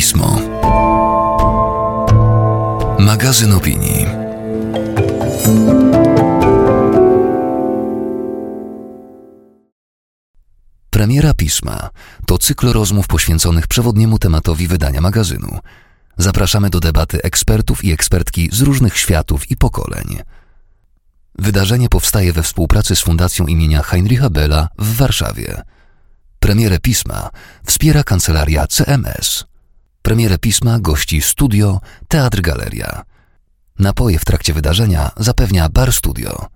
Pismo. Magazyn opinii. Premiera Pisma to cykl rozmów poświęconych przewodniemu tematowi wydania magazynu. Zapraszamy do debaty ekspertów i ekspertki z różnych światów i pokoleń. Wydarzenie powstaje we współpracy z Fundacją imienia Heinricha Bella w Warszawie. Premierę pisma wspiera kancelaria CMS. Premierę pisma gości studio Teatr Galeria. Napoje w trakcie wydarzenia zapewnia Bar Studio.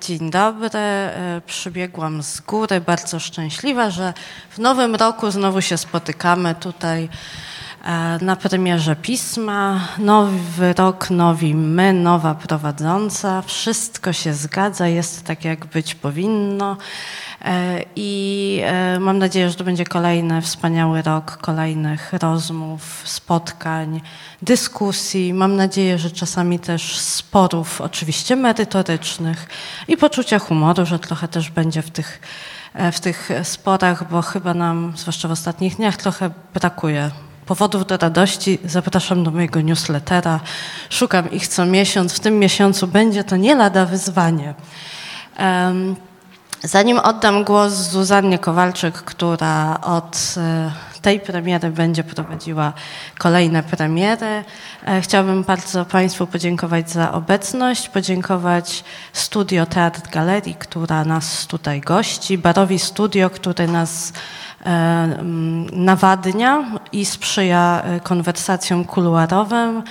Dzień dobry, e, przybiegłam z góry, bardzo szczęśliwa, że w nowym roku znowu się spotykamy tutaj na premierze pisma. Nowy rok, nowi my, nowa prowadząca. Wszystko się zgadza, jest tak jak być powinno. E, I e, mam nadzieję, że to będzie kolejny wspaniały rok kolejnych rozmów, spotkań, dyskusji. Mam nadzieję, że czasami też sporów, oczywiście merytorycznych i poczucia humoru, że trochę też będzie w tych, e, w tych sporach, bo chyba nam, zwłaszcza w ostatnich dniach, trochę brakuje powodów do radości, zapraszam do mojego newslettera. Szukam ich co miesiąc. W tym miesiącu będzie to nie lada wyzwanie. Um, Zanim oddam głos Zuzannie Kowalczyk, która od e, tej premiery będzie prowadziła kolejne premiery, e, chciałabym bardzo Państwu podziękować za obecność, podziękować Studio Teatr Galerii, która nas tutaj gości, Barowi Studio, który nas e, nawadnia i sprzyja konwersacjom kuluarowym,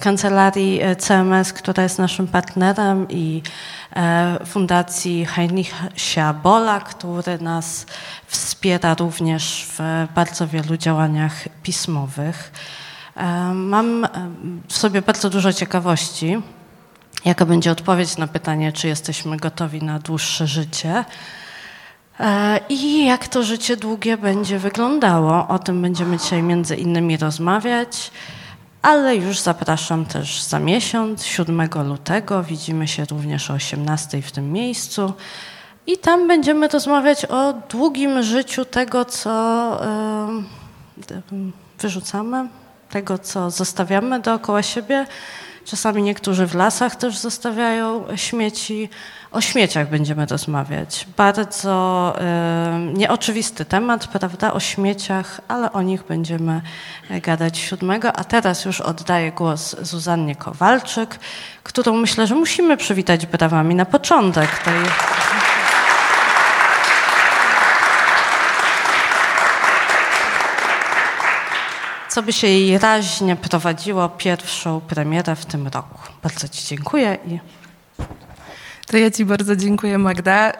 kancelarii CMS, która jest naszym partnerem i E, Fundacji Heinricha Bola, który nas wspiera również w bardzo wielu działaniach pismowych. E, mam e, w sobie bardzo dużo ciekawości, jaka będzie odpowiedź na pytanie, czy jesteśmy gotowi na dłuższe życie. I jak to życie długie będzie wyglądało? O tym będziemy dzisiaj między innymi rozmawiać ale już zapraszam też za miesiąc, 7 lutego. Widzimy się również o 18 w tym miejscu. I tam będziemy rozmawiać o długim życiu tego, co wyrzucamy, tego, co zostawiamy dookoła siebie. Czasami niektórzy w lasach też zostawiają śmieci. O śmieciach będziemy rozmawiać. Bardzo y, nieoczywisty temat, prawda, o śmieciach, ale o nich będziemy gadać siódmego. A teraz już oddaję głos Zuzannie Kowalczyk, którą myślę, że musimy przywitać brawami na początek tej. Co by się jej raźnie prowadziło pierwszą premierę w tym roku. Bardzo Ci dziękuję i to ja Ci bardzo dziękuję, Magda. Y,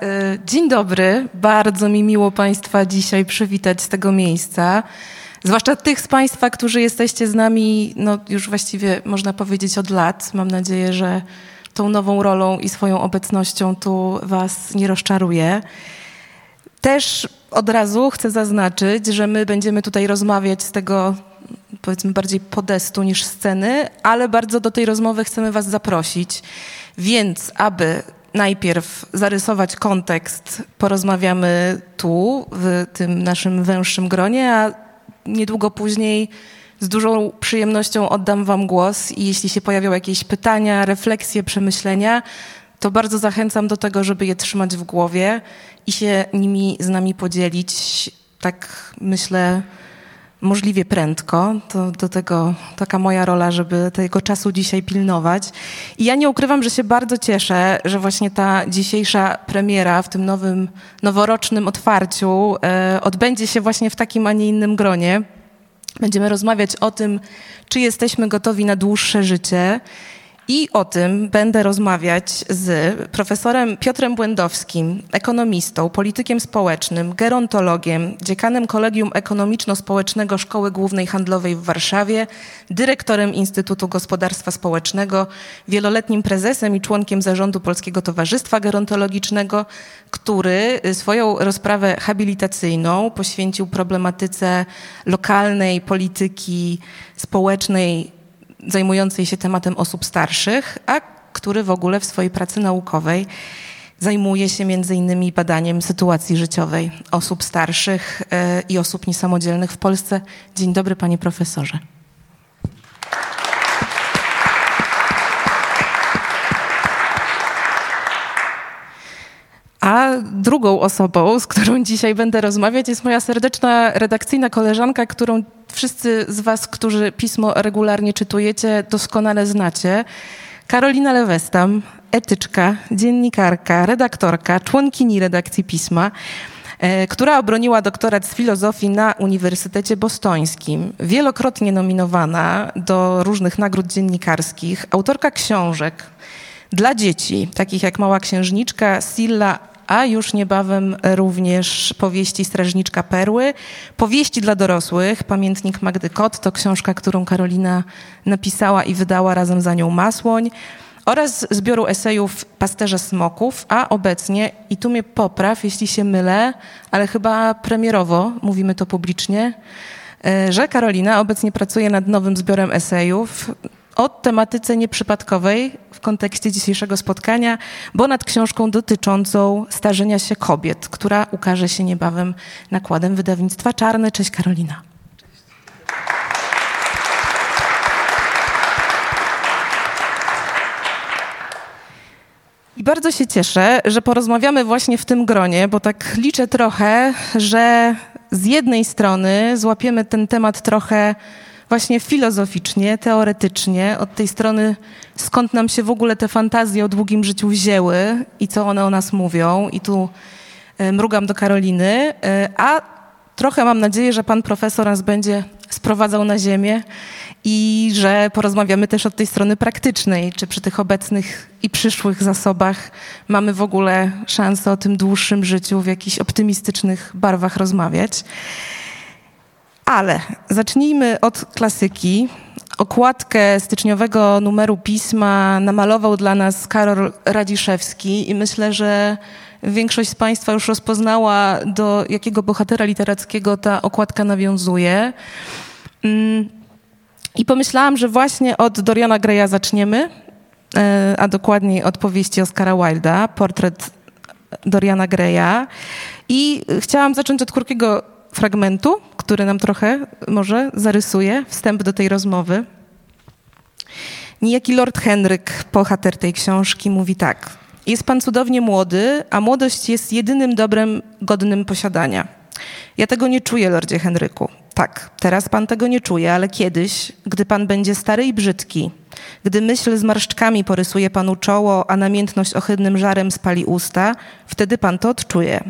dzień dobry. Bardzo mi miło Państwa dzisiaj przywitać z tego miejsca. Zwłaszcza tych z Państwa, którzy jesteście z nami, no już właściwie można powiedzieć od lat. Mam nadzieję, że tą nową rolą i swoją obecnością tu Was nie rozczaruję. Też od razu chcę zaznaczyć, że my będziemy tutaj rozmawiać z tego powiedzmy bardziej podestu niż sceny, ale bardzo do tej rozmowy chcemy Was zaprosić. Więc, aby najpierw zarysować kontekst, porozmawiamy tu, w tym naszym węższym gronie, a niedługo później z dużą przyjemnością oddam Wam głos i jeśli się pojawią jakieś pytania, refleksje, przemyślenia, to bardzo zachęcam do tego, żeby je trzymać w głowie i się nimi z nami podzielić. Tak myślę, możliwie prędko. To do tego taka moja rola, żeby tego czasu dzisiaj pilnować. I ja nie ukrywam, że się bardzo cieszę, że właśnie ta dzisiejsza premiera w tym nowym, noworocznym otwarciu e, odbędzie się właśnie w takim, a nie innym gronie. Będziemy rozmawiać o tym, czy jesteśmy gotowi na dłuższe życie i o tym będę rozmawiać z profesorem Piotrem Błędowskim, ekonomistą, politykiem społecznym, gerontologiem, dziekanem Kolegium Ekonomiczno-Społecznego Szkoły Głównej Handlowej w Warszawie, dyrektorem Instytutu Gospodarstwa Społecznego, wieloletnim prezesem i członkiem zarządu Polskiego Towarzystwa Gerontologicznego, który swoją rozprawę habilitacyjną poświęcił problematyce lokalnej polityki społecznej zajmującej się tematem osób starszych, a który w ogóle w swojej pracy naukowej Zajmuje się między innymi badaniem sytuacji życiowej osób starszych e, i osób niesamodzielnych w Polsce. Dzień dobry, panie profesorze. A drugą osobą, z którą dzisiaj będę rozmawiać, jest moja serdeczna redakcyjna koleżanka, którą wszyscy z Was, którzy pismo regularnie czytujecie, doskonale znacie. Karolina Lewestam, etyczka, dziennikarka, redaktorka, członkini redakcji pisma, e, która obroniła doktorat z filozofii na Uniwersytecie Bostońskim, wielokrotnie nominowana do różnych nagród dziennikarskich, autorka książek dla dzieci, takich jak Mała Księżniczka, Silla, a już niebawem również powieści Strażniczka Perły, powieści dla dorosłych, Pamiętnik Magdy Kot, to książka, którą Karolina napisała i wydała razem za nią Masłoń, oraz zbioru esejów Pasterze Smoków, a obecnie, i tu mnie popraw, jeśli się mylę, ale chyba premierowo, mówimy to publicznie, e, że Karolina obecnie pracuje nad nowym zbiorem esejów o tematyce nieprzypadkowej w kontekście dzisiejszego spotkania, bo nad książką dotyczącą starzenia się kobiet, która ukaże się niebawem nakładem wydawnictwa Czarne. Cześć Karolina. I bardzo się cieszę, że porozmawiamy właśnie w tym gronie, bo tak liczę trochę, że z jednej strony złapiemy ten temat trochę właśnie filozoficznie, teoretycznie, od tej strony, skąd nam się w ogóle te fantazje o długim życiu wzięły i co one o nas mówią. I tu e, mrugam do Karoliny, e, a trochę mam nadzieję, że pan profesor nas będzie sprowadzał na ziemię i że porozmawiamy też od tej strony praktycznej, czy przy tych obecnych i przyszłych zasobach mamy w ogóle szansę o tym dłuższym życiu w jakichś optymistycznych barwach rozmawiać. Ale zacznijmy od klasyki. Okładkę styczniowego numeru pisma namalował dla nas Karol Radziszewski i myślę, że większość z Państwa już rozpoznała, do jakiego bohatera literackiego ta okładka nawiązuje. Mm, I pomyślałam, że właśnie od Doriana Greya zaczniemy, e, a dokładniej od powieści Oscara Wilda, portret Doriana Greya. I chciałam zacząć od krótkiego fragmentu, który nam trochę może zarysuje wstęp do tej rozmowy. Niejaki Lord Henryk, bohater tej książki, mówi tak. Jest pan cudownie młody, a młodość jest jedynym dobrem godnym posiadania. Ja tego nie czuję, Lordzie Henryku. Tak, teraz pan tego nie czuje, ale kiedyś, gdy pan będzie stary i brzydki, gdy myśl z marszczkami porysuje panu czoło, a namiętność ohydnym żarem spali usta, wtedy pan to odczuje.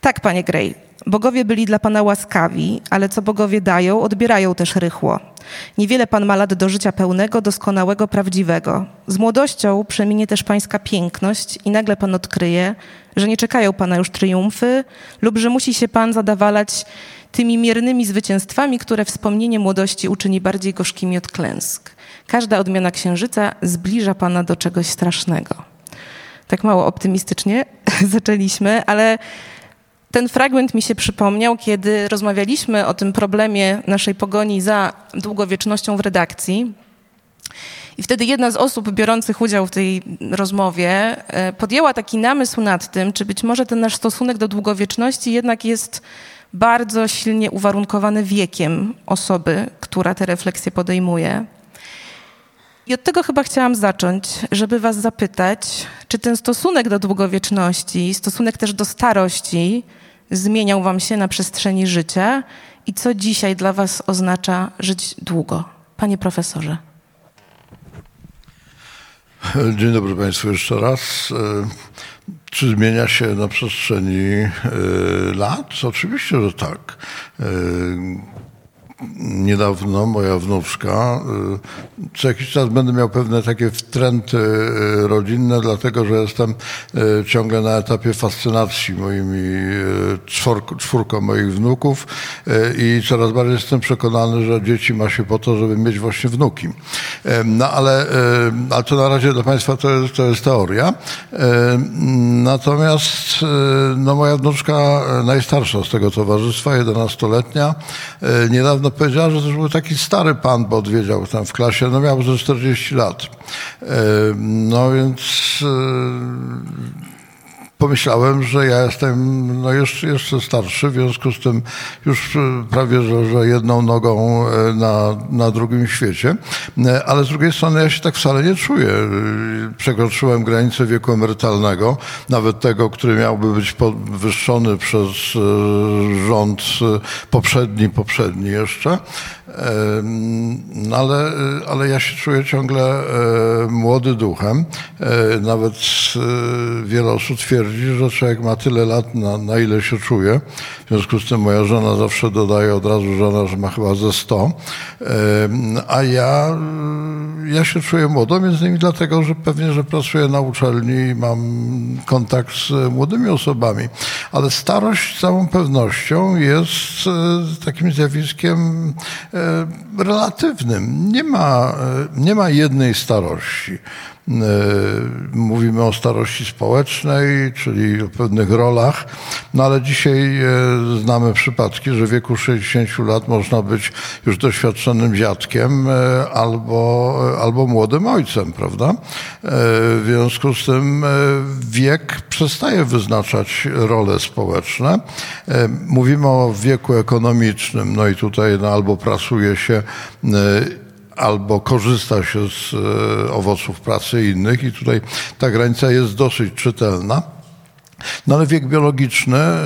Tak, panie Gray, Bogowie byli dla Pana łaskawi, ale co bogowie dają, odbierają też rychło. Niewiele Pan ma lat do życia pełnego, doskonałego, prawdziwego. Z młodością przeminie też Pańska piękność i nagle Pan odkryje, że nie czekają Pana już triumfy lub że musi się Pan zadawalać tymi miernymi zwycięstwami, które wspomnienie młodości uczyni bardziej gorzkimi od klęsk. Każda odmiana księżyca zbliża Pana do czegoś strasznego. Tak mało optymistycznie zaczęliśmy, ale ten fragment mi się przypomniał, kiedy rozmawialiśmy o tym problemie naszej pogoni za długowiecznością w redakcji. I wtedy jedna z osób biorących udział w tej rozmowie e, podjęła taki namysł nad tym, czy być może ten nasz stosunek do długowieczności jednak jest bardzo silnie uwarunkowany wiekiem osoby, która te refleksje podejmuje. I od tego chyba chciałam zacząć, żeby Was zapytać, czy ten stosunek do długowieczności, stosunek też do starości, zmieniał Wam się na przestrzeni życia i co dzisiaj dla Was oznacza żyć długo? Panie profesorze. Dzień dobry Państwu jeszcze raz. E, czy zmienia się na przestrzeni e, lat? Oczywiście, że tak. Niedawno moja wnuczka. Y, co jakiś czas będę miał pewne takie wtręty y, rodzinne, dlatego że jestem y, ciągle na etapie fascynacji moimi czwork, czwórką moich wnuków i coraz bardziej jestem przekonany, że dzieci ma się po to, żeby mieć właśnie wnuki. No ale, ale to na razie dla Państwa to jest, to jest teoria. Natomiast no, moja wnuczka najstarsza z tego towarzystwa, 11-letnia, niedawno powiedziała, że to był taki stary pan, bo odwiedział tam w klasie, no miał ze 40 lat. E, no więc pomyślałem, że ja jestem no jeszcze, jeszcze starszy, w związku z tym już prawie, że, że jedną nogą na, na drugim świecie. Ale z drugiej strony ja się tak wcale nie czuję. Przekroczyłem granicę wieku emerytalnego, nawet tego, który miałby być podwyższony przez rząd poprzedni, poprzedni jeszcze. No ale, ale ja się czuję ciągle e, młody duchem. E, nawet wiele osób twierdzi, że człowiek ma tyle lat, na, na ile się czuje. W związku z tym moja żona zawsze dodaje od razu żona, że ma chyba ze 100. A ja, ja się czuję młodo, między innymi dlatego, że pewnie, że pracuję na uczelni i mam kontakt z młodymi osobami. Ale starość z całą pewnością jest takim zjawiskiem relatywnym. Nie ma, nie ma jednej starości. E, mówimy o starości społecznej, czyli o pewnych rolach, no ale dzisiaj e, znamy przypadki, że w wieku 60 lat można być już doświadczonym dziadkiem e, albo, albo młodym ojcem, prawda? W związku z tym wiek przestaje wyznaczać role społeczne. Mówimy o wieku ekonomicznym, no i tutaj no, albo pracuje się albo korzysta się z e, owoców pracy innych i tutaj ta granica jest dosyć czytelna. No ale wiek biologiczny, e,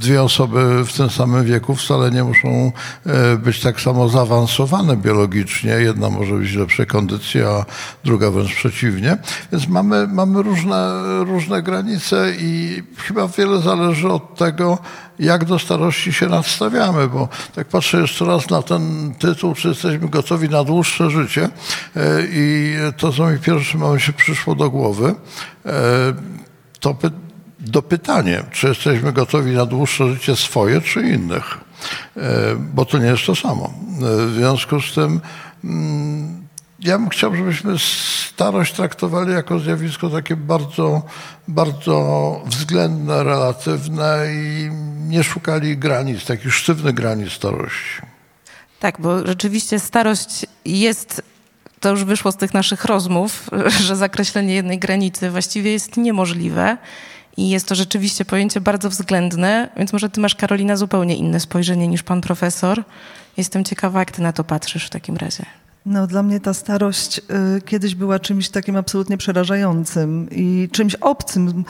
dwie osoby w tym samym wieku wcale nie muszą e, być tak samo zaawansowane biologicznie. Jedna może być w lepszej kondycji, a druga wręcz przeciwnie. Więc mamy, mamy różne, różne granice i chyba wiele zależy od tego, jak do starości się nadstawiamy, bo tak patrzę jeszcze raz na ten tytuł, czy jesteśmy gotowi na dłuższe życie e, i to, co mi pierwszym momencie przyszło do głowy, to dopytanie, czy jesteśmy gotowi na dłuższe życie swoje czy innych, e, bo to nie jest to samo. E, w związku z tym mm, ja bym chciał, żebyśmy starość traktowali jako zjawisko takie bardzo, bardzo względne, relatywne i nie szukali granic, takich sztywnych granic starości. Tak, bo rzeczywiście starość jest to już wyszło z tych naszych rozmów, że zakreślenie jednej granicy właściwie jest niemożliwe. I jest to rzeczywiście pojęcie bardzo względne, więc może ty masz, Karolina, zupełnie inne spojrzenie niż pan profesor. Jestem ciekawa, jak ty na to patrzysz w takim razie. No, dla mnie ta starość y, kiedyś była czymś takim absolutnie przerażającym i czymś obcym.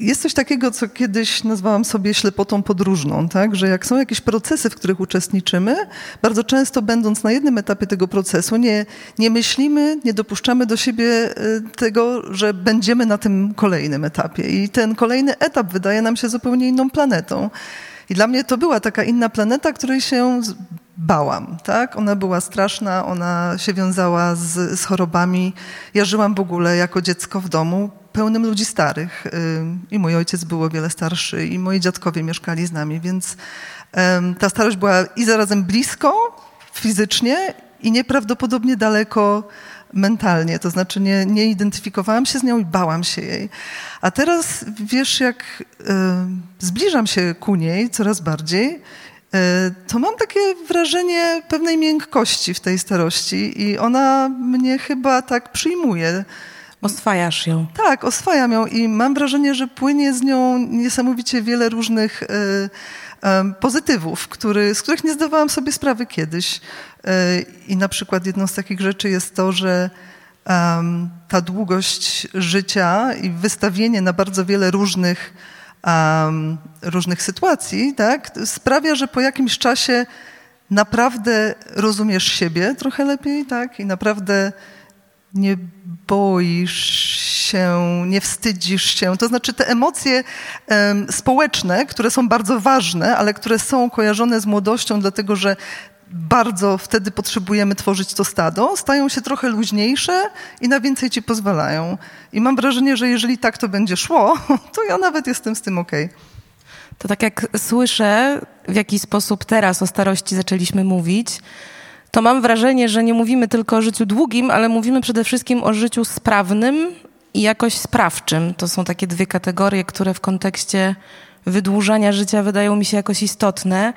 Jest coś takiego, co kiedyś nazwałam sobie ślepotą podróżną, tak? że jak są jakieś procesy, w których uczestniczymy, bardzo często będąc na jednym etapie tego procesu, nie, nie myślimy, nie dopuszczamy do siebie y, tego, że będziemy na tym kolejnym etapie. I ten kolejny etap wydaje nam się zupełnie inną planetą. I dla mnie to była taka inna planeta, której się bałam. Tak? Ona była straszna, ona się wiązała z, z chorobami. Ja żyłam w ogóle jako dziecko w domu pełnym ludzi starych. I mój ojciec był o wiele starszy, i moi dziadkowie mieszkali z nami, więc ta starość była i zarazem blisko fizycznie, i nieprawdopodobnie daleko mentalnie. To znaczy nie, nie identyfikowałam się z nią i bałam się jej. A teraz wiesz, jak y, zbliżam się ku niej coraz bardziej, y, to mam takie wrażenie pewnej miękkości w tej starości i ona mnie chyba tak przyjmuje. Oswajasz ją. Tak, oswajam ją i mam wrażenie, że płynie z nią niesamowicie wiele różnych y, pozytywów, który, z których nie zdawałam sobie sprawy kiedyś. I na przykład jedną z takich rzeczy jest to, że ta długość życia i wystawienie na bardzo wiele różnych, różnych sytuacji tak, sprawia, że po jakimś czasie naprawdę rozumiesz siebie trochę lepiej tak, i naprawdę nie boisz się, nie wstydzisz się. To znaczy te emocje um, społeczne, które są bardzo ważne, ale które są kojarzone z młodością, dlatego że bardzo wtedy potrzebujemy tworzyć to stado, stają się trochę luźniejsze i na więcej ci pozwalają. I mam wrażenie, że jeżeli tak to będzie szło, to ja nawet jestem z tym okej. Okay. To tak jak słyszę, w jaki sposób teraz o starości zaczęliśmy mówić, to mam wrażenie, że nie mówimy tylko o życiu długim, ale mówimy przede wszystkim o życiu sprawnym i jakoś sprawczym. To są takie dwie kategorie, które w kontekście wydłużania życia wydają mi się jakoś istotne.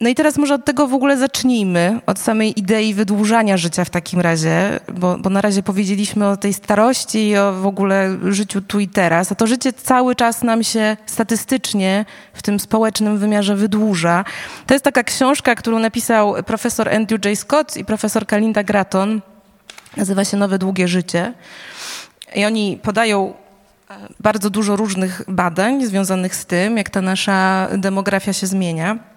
No i teraz może od tego w ogóle zacznijmy, od samej idei wydłużania życia w takim razie, bo, bo na razie powiedzieliśmy o tej starości i o w ogóle życiu tu i teraz, a to życie cały czas nam się statystycznie w tym społecznym wymiarze wydłuża. To jest taka książka, którą napisał profesor Andrew J. Scott i profesor Kalinda Gratton, nazywa się Nowe Długie Życie. I oni podają e, bardzo dużo różnych badań związanych z tym, jak ta nasza demografia się zmienia.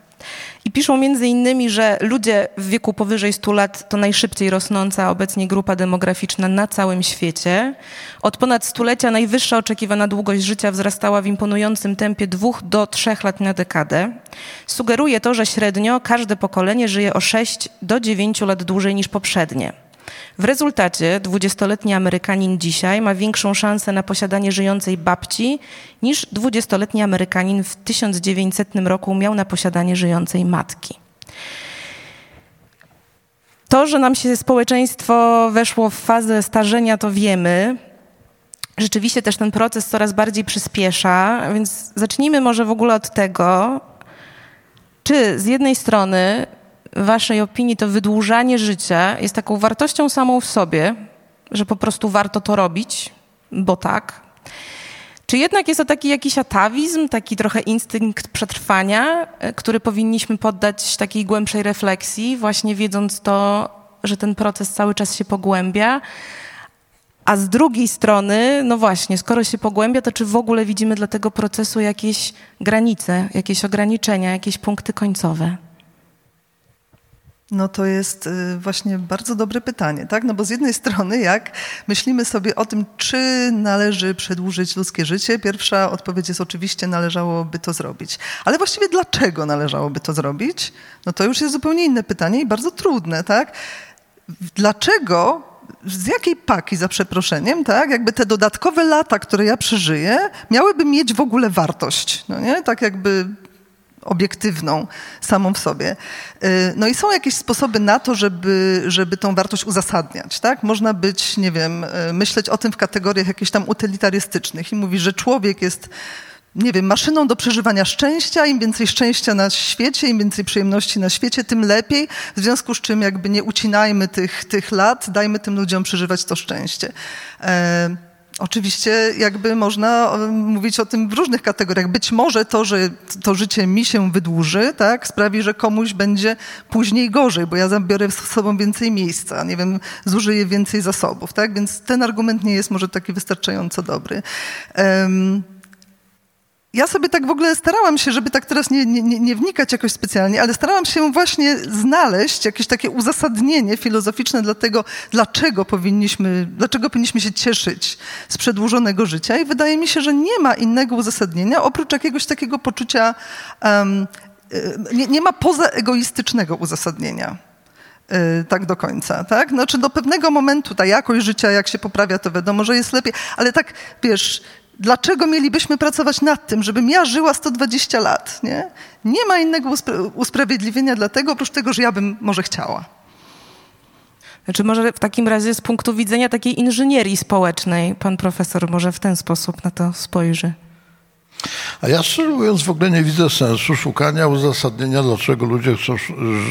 I piszą między innymi, że ludzie w wieku powyżej 100 lat to najszybciej rosnąca obecnie grupa demograficzna na całym świecie. Od ponad stulecia najwyższa oczekiwana długość życia wzrastała w imponującym tempie 2 do 3 lat na dekadę. Sugeruje to, że średnio każde pokolenie żyje o 6 do 9 lat dłużej niż poprzednie. W rezultacie dwudziestoletni Amerykanin dzisiaj ma większą szansę na posiadanie żyjącej babci niż dwudziestoletni Amerykanin w 1900 roku miał na posiadanie żyjącej matki. To, że nam się społeczeństwo weszło w fazę starzenia, to wiemy. Rzeczywiście też ten proces coraz bardziej przyspiesza, więc zacznijmy może w ogóle od tego, czy z jednej strony Waszej opinii to wydłużanie życia jest taką wartością samą w sobie, że po prostu warto to robić, bo tak? Czy jednak jest to taki jakiś atawizm, taki trochę instynkt przetrwania, e, który powinniśmy poddać takiej głębszej refleksji, właśnie wiedząc to, że ten proces cały czas się pogłębia? A z drugiej strony, no właśnie, skoro się pogłębia, to czy w ogóle widzimy dla tego procesu jakieś granice, jakieś ograniczenia, jakieś punkty końcowe? No to jest y, właśnie bardzo dobre pytanie, tak? No bo z jednej strony, jak myślimy sobie o tym, czy należy przedłużyć ludzkie życie, pierwsza odpowiedź jest oczywiście należałoby to zrobić. Ale właściwie dlaczego należałoby to zrobić? No to już jest zupełnie inne pytanie i bardzo trudne, tak? Dlaczego z jakiej paki, za przeproszeniem, tak, jakby te dodatkowe lata, które ja przeżyję, miałyby mieć w ogóle wartość, no nie? Tak jakby obiektywną samą w sobie. Y, no i są jakieś sposoby na to, żeby, żeby tą wartość uzasadniać. Tak? Można być, nie wiem, y, myśleć o tym w kategoriach jakichś tam utylitarystycznych i mówić, że człowiek jest nie wiem, maszyną do przeżywania szczęścia. Im więcej szczęścia na świecie, im więcej przyjemności na świecie, tym lepiej. W związku z czym jakby nie ucinajmy tych, tych lat, dajmy tym ludziom przeżywać to szczęście. E Oczywiście jakby można e, mówić o tym w różnych kategoriach. Być może to, że to życie mi się wydłuży, tak, sprawi, że komuś będzie później gorzej, bo ja zabiorę z sobą więcej miejsca, nie wiem, zużyję więcej zasobów, tak, więc ten argument nie jest może taki wystarczająco dobry. Um, ja sobie tak w ogóle starałam się, żeby tak teraz nie, nie, nie wnikać jakoś specjalnie, ale starałam się właśnie znaleźć jakieś takie uzasadnienie filozoficzne dla tego, dlaczego powinniśmy, dlaczego powinniśmy się cieszyć z przedłużonego życia i wydaje mi się, że nie ma innego uzasadnienia oprócz jakiegoś takiego poczucia, um, nie, nie ma pozaegoistycznego uzasadnienia y, tak do końca, tak? Znaczy do pewnego momentu ta jakość życia, jak się poprawia, to wiadomo, że jest lepiej, ale tak, wiesz, Dlaczego mielibyśmy pracować nad tym, żebym ja żyła 120 lat? Nie, nie ma innego uspra- usprawiedliwienia dla tego, oprócz tego, że ja bym może chciała. Znaczy może w takim razie z punktu widzenia takiej inżynierii społecznej pan profesor może w ten sposób na to spojrzy. A ja szczerze mówiąc w ogóle nie widzę sensu szukania uzasadnienia, dlaczego ludzie chcą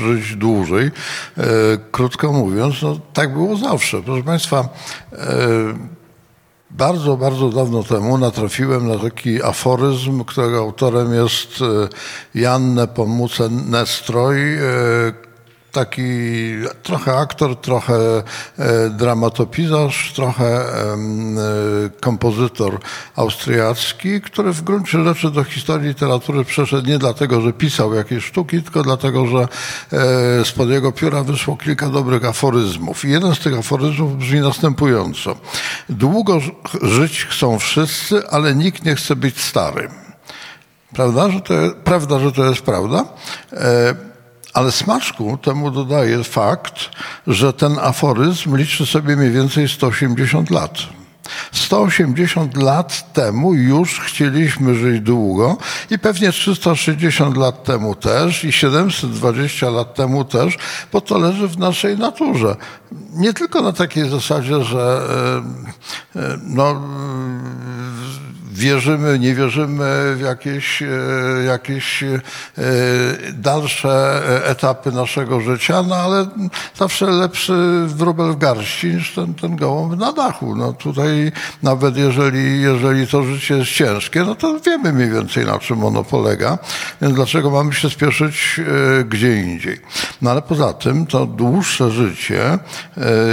żyć dłużej. E, krótko mówiąc, no, tak było zawsze. Proszę Państwa, e, bardzo, bardzo dawno temu natrafiłem na taki aforyzm, którego autorem jest e, Jan Nepomucen Nestroj, e, taki trochę aktor, trochę e, dramatopisarz, trochę e, kompozytor austriacki, który w gruncie rzeczy do historii literatury przeszedł nie dlatego, że pisał jakieś sztuki, tylko dlatego, że e, spod jego pióra wyszło kilka dobrych aforyzmów. I jeden z tych aforyzmów brzmi następująco. Długo żyć chcą wszyscy, ale nikt nie chce być starym. Prawda, że to prawda, że to jest prawda? Ale smaczku temu dodaje fakt, że ten aforyzm liczy sobie mniej więcej 180 lat. 180 lat temu już chcieliśmy żyć długo i pewnie 360 lat temu też i 720 lat temu też, bo to leży w naszej naturze. Nie tylko na takiej zasadzie, że e, e, no, wierzymy, nie wierzymy w jakieś, jakieś dalsze etapy naszego życia, no ale zawsze lepszy wróbel w garści niż ten, ten gołąb na dachu. No tutaj nawet jeżeli, jeżeli to życie jest ciężkie, no to wiemy mniej więcej na czym ono polega, więc dlaczego mamy się spieszyć gdzie indziej. No ale poza tym to dłuższe życie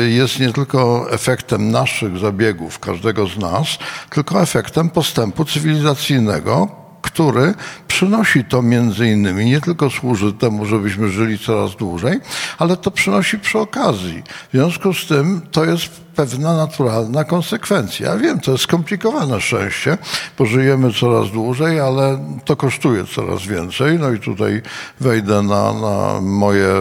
jest nie tylko efektem naszych zabiegów, każdego z nas, tylko efektem postępu cywilizacyjnego, który przynosi to między innymi, nie tylko służy temu, żebyśmy żyli coraz dłużej, ale to przynosi przy okazji. W związku z tym to jest pewna naturalna konsekwencja. Ja wiem, to jest skomplikowane szczęście, bo żyjemy coraz dłużej, ale to kosztuje coraz więcej. No i tutaj wejdę na, na moje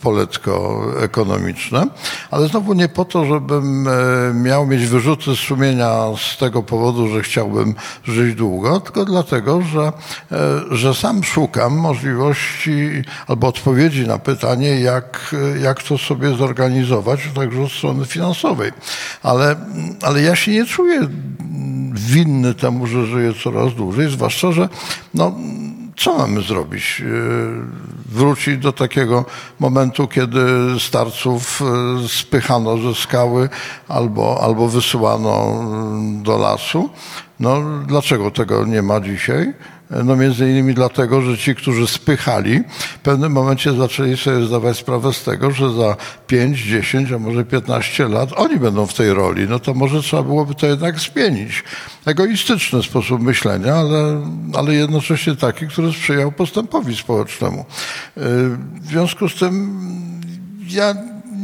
poletko ekonomiczne, ale znowu nie po to, żebym e, miał mieć wyrzuty sumienia z tego powodu, że chciałbym żyć długo, tylko dlatego, że, e, że sam szukam możliwości albo odpowiedzi na pytanie, jak, jak to sobie zorganizować, także od strony finansowej ale, ale ja się nie czuję winny temu, że żyję coraz dłużej, zwłaszcza, że no, co mamy zrobić? E, wrócić do takiego momentu, kiedy starców e, spychano ze skały albo, albo wysyłano do lasu. No, dlaczego tego nie ma dzisiaj? No między innymi dlatego, że ci, którzy spychali, w pewnym momencie zaczęli sobie zdawać sprawę z tego, że za 5, 10, a może 15 lat oni będą w tej roli. No to może trzeba byłoby to jednak zmienić. Egoistyczny sposób myślenia, ale, ale jednocześnie taki, który sprzyjał postępowi społecznemu. W związku z tym ja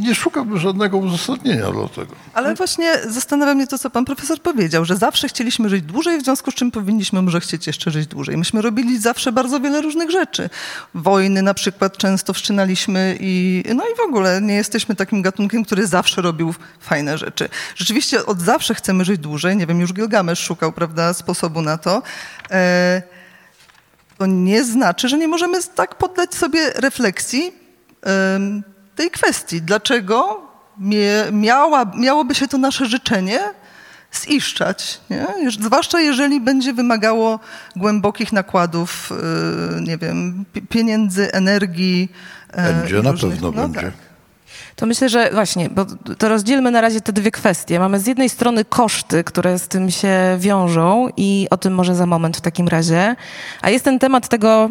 nie szukam żadnego uzasadnienia dla tego. Ale właśnie zastanawia mnie to, co pan profesor powiedział, że zawsze chcieliśmy żyć dłużej, w związku z czym powinniśmy może chcieć jeszcze żyć dłużej. Myśmy robili zawsze bardzo wiele różnych rzeczy. Wojny na przykład często wszczynaliśmy i no i w ogóle nie jesteśmy takim gatunkiem, który zawsze robił fajne rzeczy. Rzeczywiście od zawsze chcemy żyć dłużej. Nie wiem, już Gilgamesz szukał, prawda, sposobu na to. E, to nie znaczy, że nie możemy tak poddać sobie refleksji tej kwestii. Dlaczego miała, miałoby się to nasze życzenie ziszczać, nie? zwłaszcza jeżeli będzie wymagało głębokich nakładów, y, nie wiem, pieniędzy, energii. E, będzie, na pewno no będzie. Tak. To myślę, że właśnie, bo to rozdzielmy na razie te dwie kwestie. Mamy z jednej strony koszty, które z tym się wiążą i o tym może za moment w takim razie, a jest ten temat tego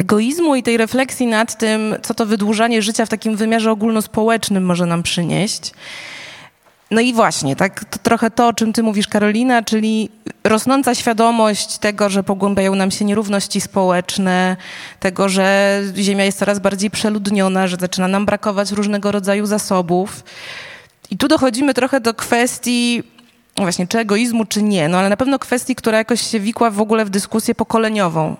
egoizmu i tej refleksji nad tym, co to wydłużanie życia w takim wymiarze ogólnospołecznym może nam przynieść. No i właśnie, tak, to trochę to, o czym ty mówisz, Karolina, czyli rosnąca świadomość tego, że pogłębiają nam się nierówności społeczne, tego, że Ziemia jest coraz bardziej przeludniona, że zaczyna nam brakować różnego rodzaju zasobów. I tu dochodzimy trochę do kwestii właśnie, czy egoizmu, czy nie, no ale na pewno kwestii, która jakoś się wikła w ogóle w dyskusję pokoleniową.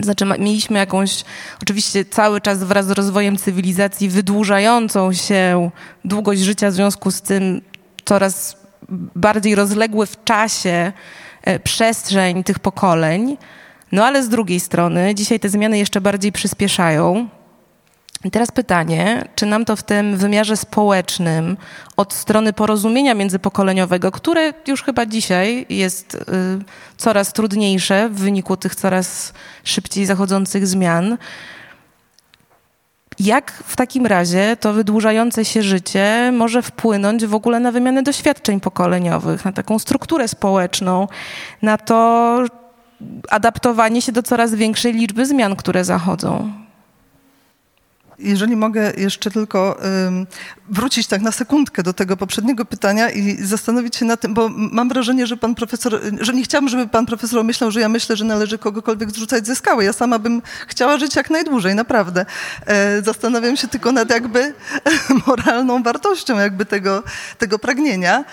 Znaczy, mieliśmy jakąś, oczywiście cały czas wraz z rozwojem cywilizacji, wydłużającą się długość życia w związku z tym coraz bardziej rozległy w czasie e, przestrzeń tych pokoleń. No ale z drugiej strony, dzisiaj te zmiany jeszcze bardziej przyspieszają. I teraz pytanie, czy nam to w tym wymiarze społecznym, od strony porozumienia międzypokoleniowego, które już chyba dzisiaj jest y, coraz trudniejsze w wyniku tych coraz szybciej zachodzących zmian, jak w takim razie to wydłużające się życie może wpłynąć w ogóle na wymianę doświadczeń pokoleniowych, na taką strukturę społeczną, na to adaptowanie się do coraz większej liczby zmian, które zachodzą? Jeżeli mogę jeszcze tylko wrócić tak na sekundkę do tego poprzedniego pytania i zastanowić się na tym, bo mam wrażenie, że pan profesor, że nie chciałabym, żeby pan profesor myślał, że ja myślę, że należy kogokolwiek zrzucać ze skały. Ja sama bym chciała żyć jak najdłużej, naprawdę. E, zastanawiam się tylko nad jakby moralną wartością jakby tego, tego pragnienia.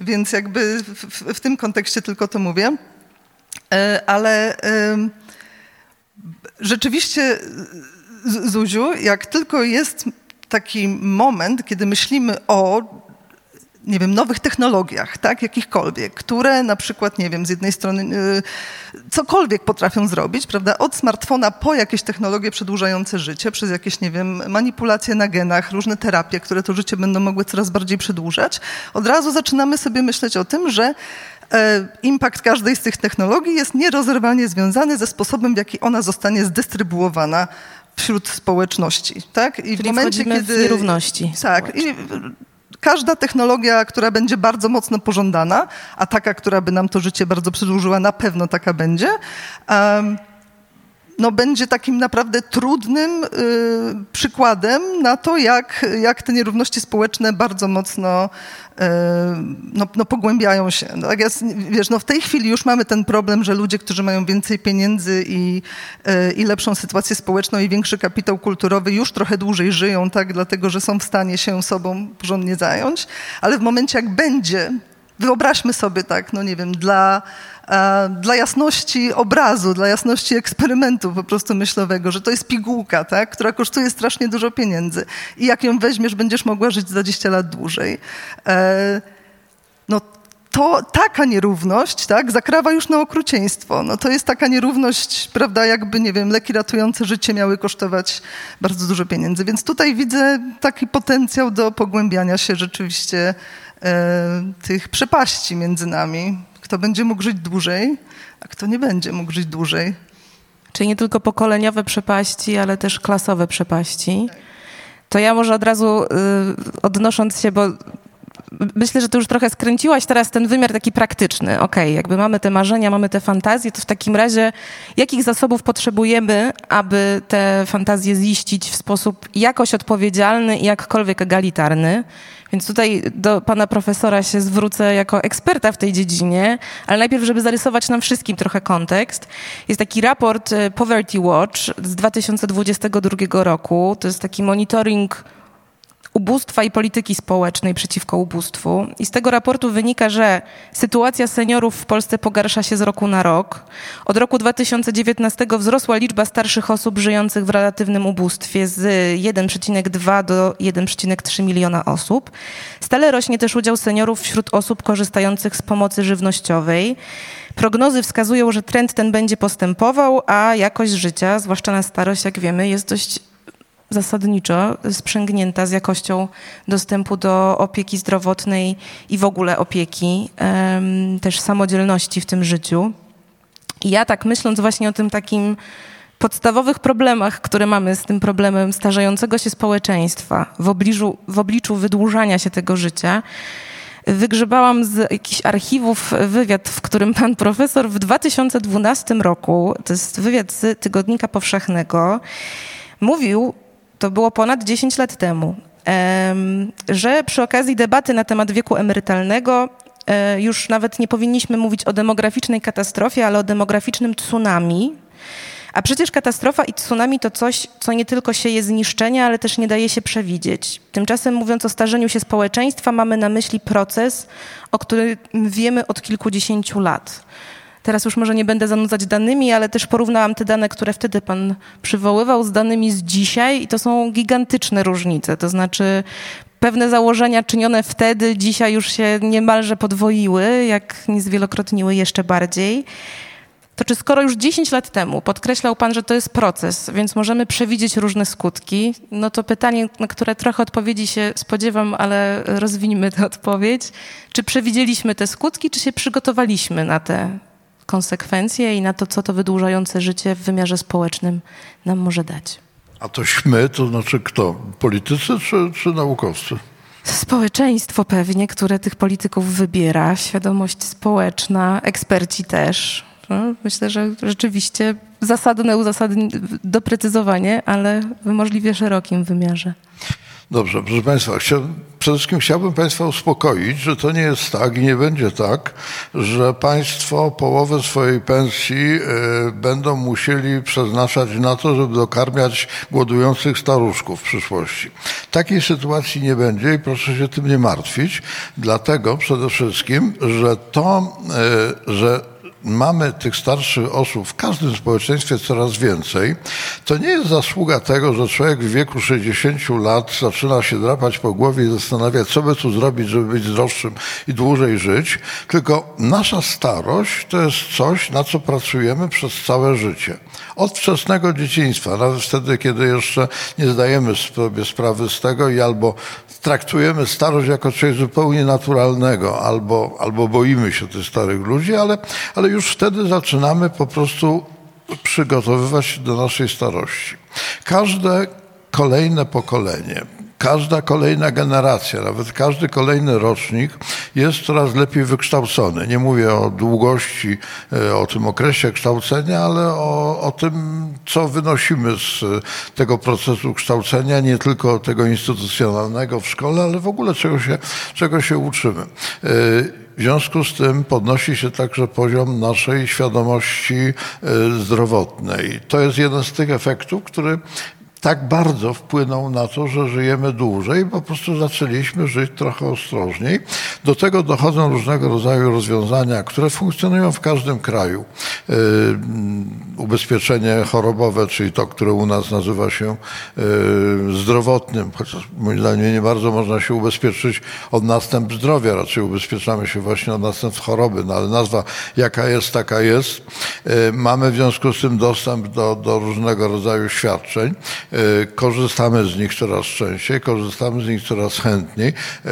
Więc jakby w, w tym kontekście tylko to mówię. E, ale rzeczywiście Zuziu, jak tylko jest taki moment, kiedy myślimy o nie wiem, nowych technologiach, tak, jakichkolwiek, które na przykład, nie wiem, z jednej strony yy, cokolwiek potrafią zrobić, prawda, od smartfona po jakieś technologie przedłużające życie, przez jakieś, nie wiem, manipulacje na genach, różne terapie, które to życie będą mogły coraz bardziej przedłużać, od razu zaczynamy sobie myśleć o tym, że e, impact każdej z tych technologii jest nierozerwalnie związany ze sposobem, w jaki ona zostanie zdystrybuowana wśród społeczności. Tak? I Czyli w momencie, kiedy. W nierówności. Tak. I każda technologia, która będzie bardzo mocno pożądana, a taka, która by nam to życie bardzo przedłużyła, na pewno taka będzie. Um, no, będzie takim naprawdę trudnym y, przykładem na to, jak, jak te nierówności społeczne bardzo mocno y, no, no, pogłębiają się. No, tak jest, wiesz, no, w tej chwili już mamy ten problem, że ludzie, którzy mają więcej pieniędzy i, y, i lepszą sytuację społeczną i większy kapitał kulturowy już trochę dłużej żyją, tak, dlatego że są w stanie się sobą porządnie zająć, ale w momencie jak będzie, wyobraźmy sobie tak, no nie wiem, dla dla jasności obrazu, dla jasności eksperymentu po prostu myślowego, że to jest pigułka, tak, która kosztuje strasznie dużo pieniędzy i jak ją weźmiesz, będziesz mogła żyć 20 lat dłużej. E, no to taka nierówność, tak, zakrawa już na okrucieństwo. No to jest taka nierówność, prawda, jakby, nie wiem, leki ratujące życie miały kosztować bardzo dużo pieniędzy. Więc tutaj widzę taki potencjał do pogłębiania się rzeczywiście e, tych przepaści między nami kto będzie mógł żyć dłużej, a kto nie będzie mógł żyć dłużej. Czyli nie tylko pokoleniowe przepaści, ale też klasowe przepaści. To ja może od razu y, odnosząc się, bo myślę, że ty już trochę skręciłaś teraz ten wymiar taki praktyczny. Okej, okay, jakby mamy te marzenia, mamy te fantazje, to w takim razie jakich zasobów potrzebujemy, aby te fantazje ziścić w sposób jakoś odpowiedzialny i jakkolwiek egalitarny? Więc tutaj do pana profesora się zwrócę jako eksperta w tej dziedzinie, ale najpierw, żeby zarysować nam wszystkim trochę kontekst. Jest taki raport e, Poverty Watch z 2022 roku. To jest taki monitoring ubóstwa i polityki społecznej przeciwko ubóstwu. I z tego raportu wynika, że sytuacja seniorów w Polsce pogarsza się z roku na rok. Od roku 2019 wzrosła liczba starszych osób żyjących w relatywnym ubóstwie z 1,2 do 1,3 miliona osób. Stale rośnie też udział seniorów wśród osób korzystających z pomocy żywnościowej. Prognozy wskazują, że trend ten będzie postępował, a jakość życia, zwłaszcza na starość, jak wiemy, jest dość zasadniczo sprzęgnięta z jakością dostępu do opieki zdrowotnej i w ogóle opieki, też samodzielności w tym życiu. I ja tak myśląc właśnie o tym takim podstawowych problemach, które mamy z tym problemem starzejącego się społeczeństwa w obliczu, w obliczu wydłużania się tego życia, wygrzebałam z jakichś archiwów wywiad, w którym pan profesor w 2012 roku, to jest wywiad z Tygodnika Powszechnego, mówił to było ponad 10 lat temu, że przy okazji debaty na temat wieku emerytalnego e, już nawet nie powinniśmy mówić o demograficznej katastrofie, ale o demograficznym tsunami. A przecież katastrofa i tsunami to coś, co nie tylko sieje zniszczenia, ale też nie daje się przewidzieć. Tymczasem mówiąc o starzeniu się społeczeństwa, mamy na myśli proces, o którym wiemy od kilkudziesięciu lat. Teraz już może nie będę zanudzać danymi, ale też porównałam te dane, które wtedy pan przywoływał z danymi z dzisiaj i to są gigantyczne różnice. To znaczy pewne założenia czynione wtedy, dzisiaj już się niemalże podwoiły, jak nie zwielokrotniły jeszcze bardziej. To czy skoro już 10 lat temu podkreślał Pan, że to jest proces, więc możemy przewidzieć różne skutki, no to pytanie, na które trochę odpowiedzi się spodziewam, ale rozwiniemy tę odpowiedź. Czy przewidzieliśmy te skutki, czy się przygotowaliśmy na te konsekwencje i na to, co to wydłużające życie w wymiarze społecznym nam może dać. A tośmy, to znaczy kto? Politycy czy, czy naukowcy? Społeczeństwo pewnie, które tych polityków wybiera, świadomość społeczna, eksperci też. No, myślę, że rzeczywiście zasadne uzasadnienie, doprecyzowanie, ale w możliwie szerokim wymiarze. Dobrze, proszę Państwa, chcia, przede wszystkim chciałbym Państwa uspokoić, że to nie jest tak i nie będzie tak, że Państwo połowę swojej pensji y, będą musieli przeznaczać na to, żeby dokarmiać głodujących staruszków w przyszłości. Takiej sytuacji nie będzie i proszę się tym nie martwić, dlatego przede wszystkim, że to, y, że mamy tych starszych osób w każdym społeczeństwie coraz więcej, to nie jest zasługa tego, że człowiek w wieku 60 lat zaczyna się drapać po głowie i zastanawiać, co by tu zrobić, żeby być zdrowszym i dłużej żyć, tylko nasza starość to jest coś, na co pracujemy przez całe życie. Od wczesnego dzieciństwa, nawet wtedy, kiedy jeszcze nie zdajemy sobie sprawy z tego i albo traktujemy starość jako coś zupełnie naturalnego, albo, albo boimy się tych starych ludzi, ale, ale już wtedy zaczynamy po prostu przygotowywać się do naszej starości. Każde kolejne pokolenie każda kolejna generacja, nawet każdy kolejny rocznik jest coraz lepiej wykształcony. Nie mówię o długości, e, o tym okresie kształcenia, ale o, o tym, co wynosimy z tego procesu kształcenia, nie tylko tego instytucjonalnego w szkole, ale w ogóle czego się, czego się uczymy. W związku z tym podnosi się także poziom naszej świadomości e, zdrowotnej. To jest jeden z tych efektów, który tak bardzo wpłynął na to, że żyjemy dłużej, po prostu zaczęliśmy żyć trochę ostrożniej. Do tego dochodzą różnego rodzaju rozwiązania, które funkcjonują w każdym kraju. Yy, ubezpieczenie chorobowe, czyli to, które u nas nazywa się yy, zdrowotnym, chociaż moim zdaniem nie bardzo można się ubezpieczyć od następstw zdrowia, raczej ubezpieczamy się właśnie od następstw choroby, no ale nazwa jaka jest, taka jest. Yy, mamy w związku z tym dostęp do, do różnego rodzaju świadczeń. E, korzystamy z nich coraz częściej, korzystamy z nich coraz chętniej. E,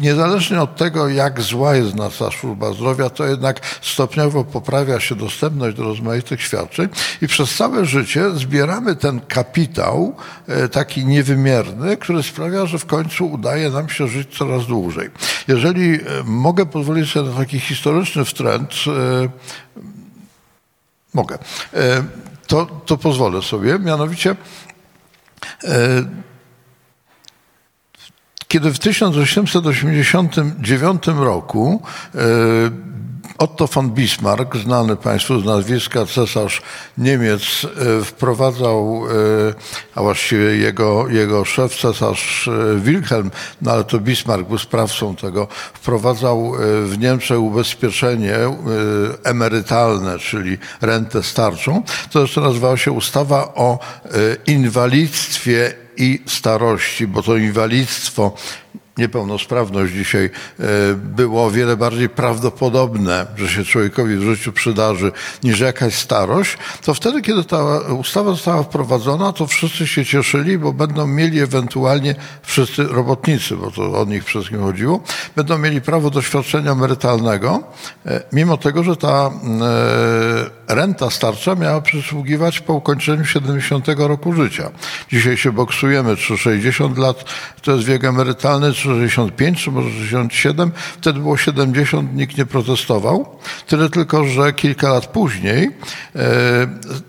niezależnie od tego, jak zła jest nasza służba zdrowia, to jednak stopniowo poprawia się dostępność do rozmaitych świadczeń i przez całe życie zbieramy ten kapitał e, taki niewymierny, który sprawia, że w końcu udaje nam się żyć coraz dłużej. Jeżeli mogę pozwolić sobie na taki historyczny wtręt, mogę to, to pozwolę sobie. Mianowicie, e, kiedy w 1889 roku e, Otto von Bismarck, znany Państwu z nazwiska cesarz Niemiec, e, wprowadzał, e, a właściwie jego, jego szef, cesarz e, Wilhelm, no ale to Bismarck był sprawcą tego, wprowadzał w Niemczech ubezpieczenie emerytalne, czyli rentę starczą. To jeszcze nazywało się ustawa o inwalidztwie i starości, bo to inwalidztwo niepełnosprawność dzisiaj e, było o wiele bardziej prawdopodobne, że się człowiekowi w życiu przydarzy, niż jakaś starość, to wtedy, kiedy ta ustawa została wprowadzona, to wszyscy się cieszyli, bo będą mieli ewentualnie wszyscy robotnicy, bo to o nich wszystkim chodziło, będą mieli prawo do świadczenia emerytalnego, e, mimo tego, że ta e, renta starcza miała przysługiwać po ukończeniu 70 roku życia. Dzisiaj się boksujemy, czy 60 lat to jest wiek emerytalny, czy 65 czy może 67, wtedy było 70, nikt nie protestował. Tyle tylko, że kilka lat później e,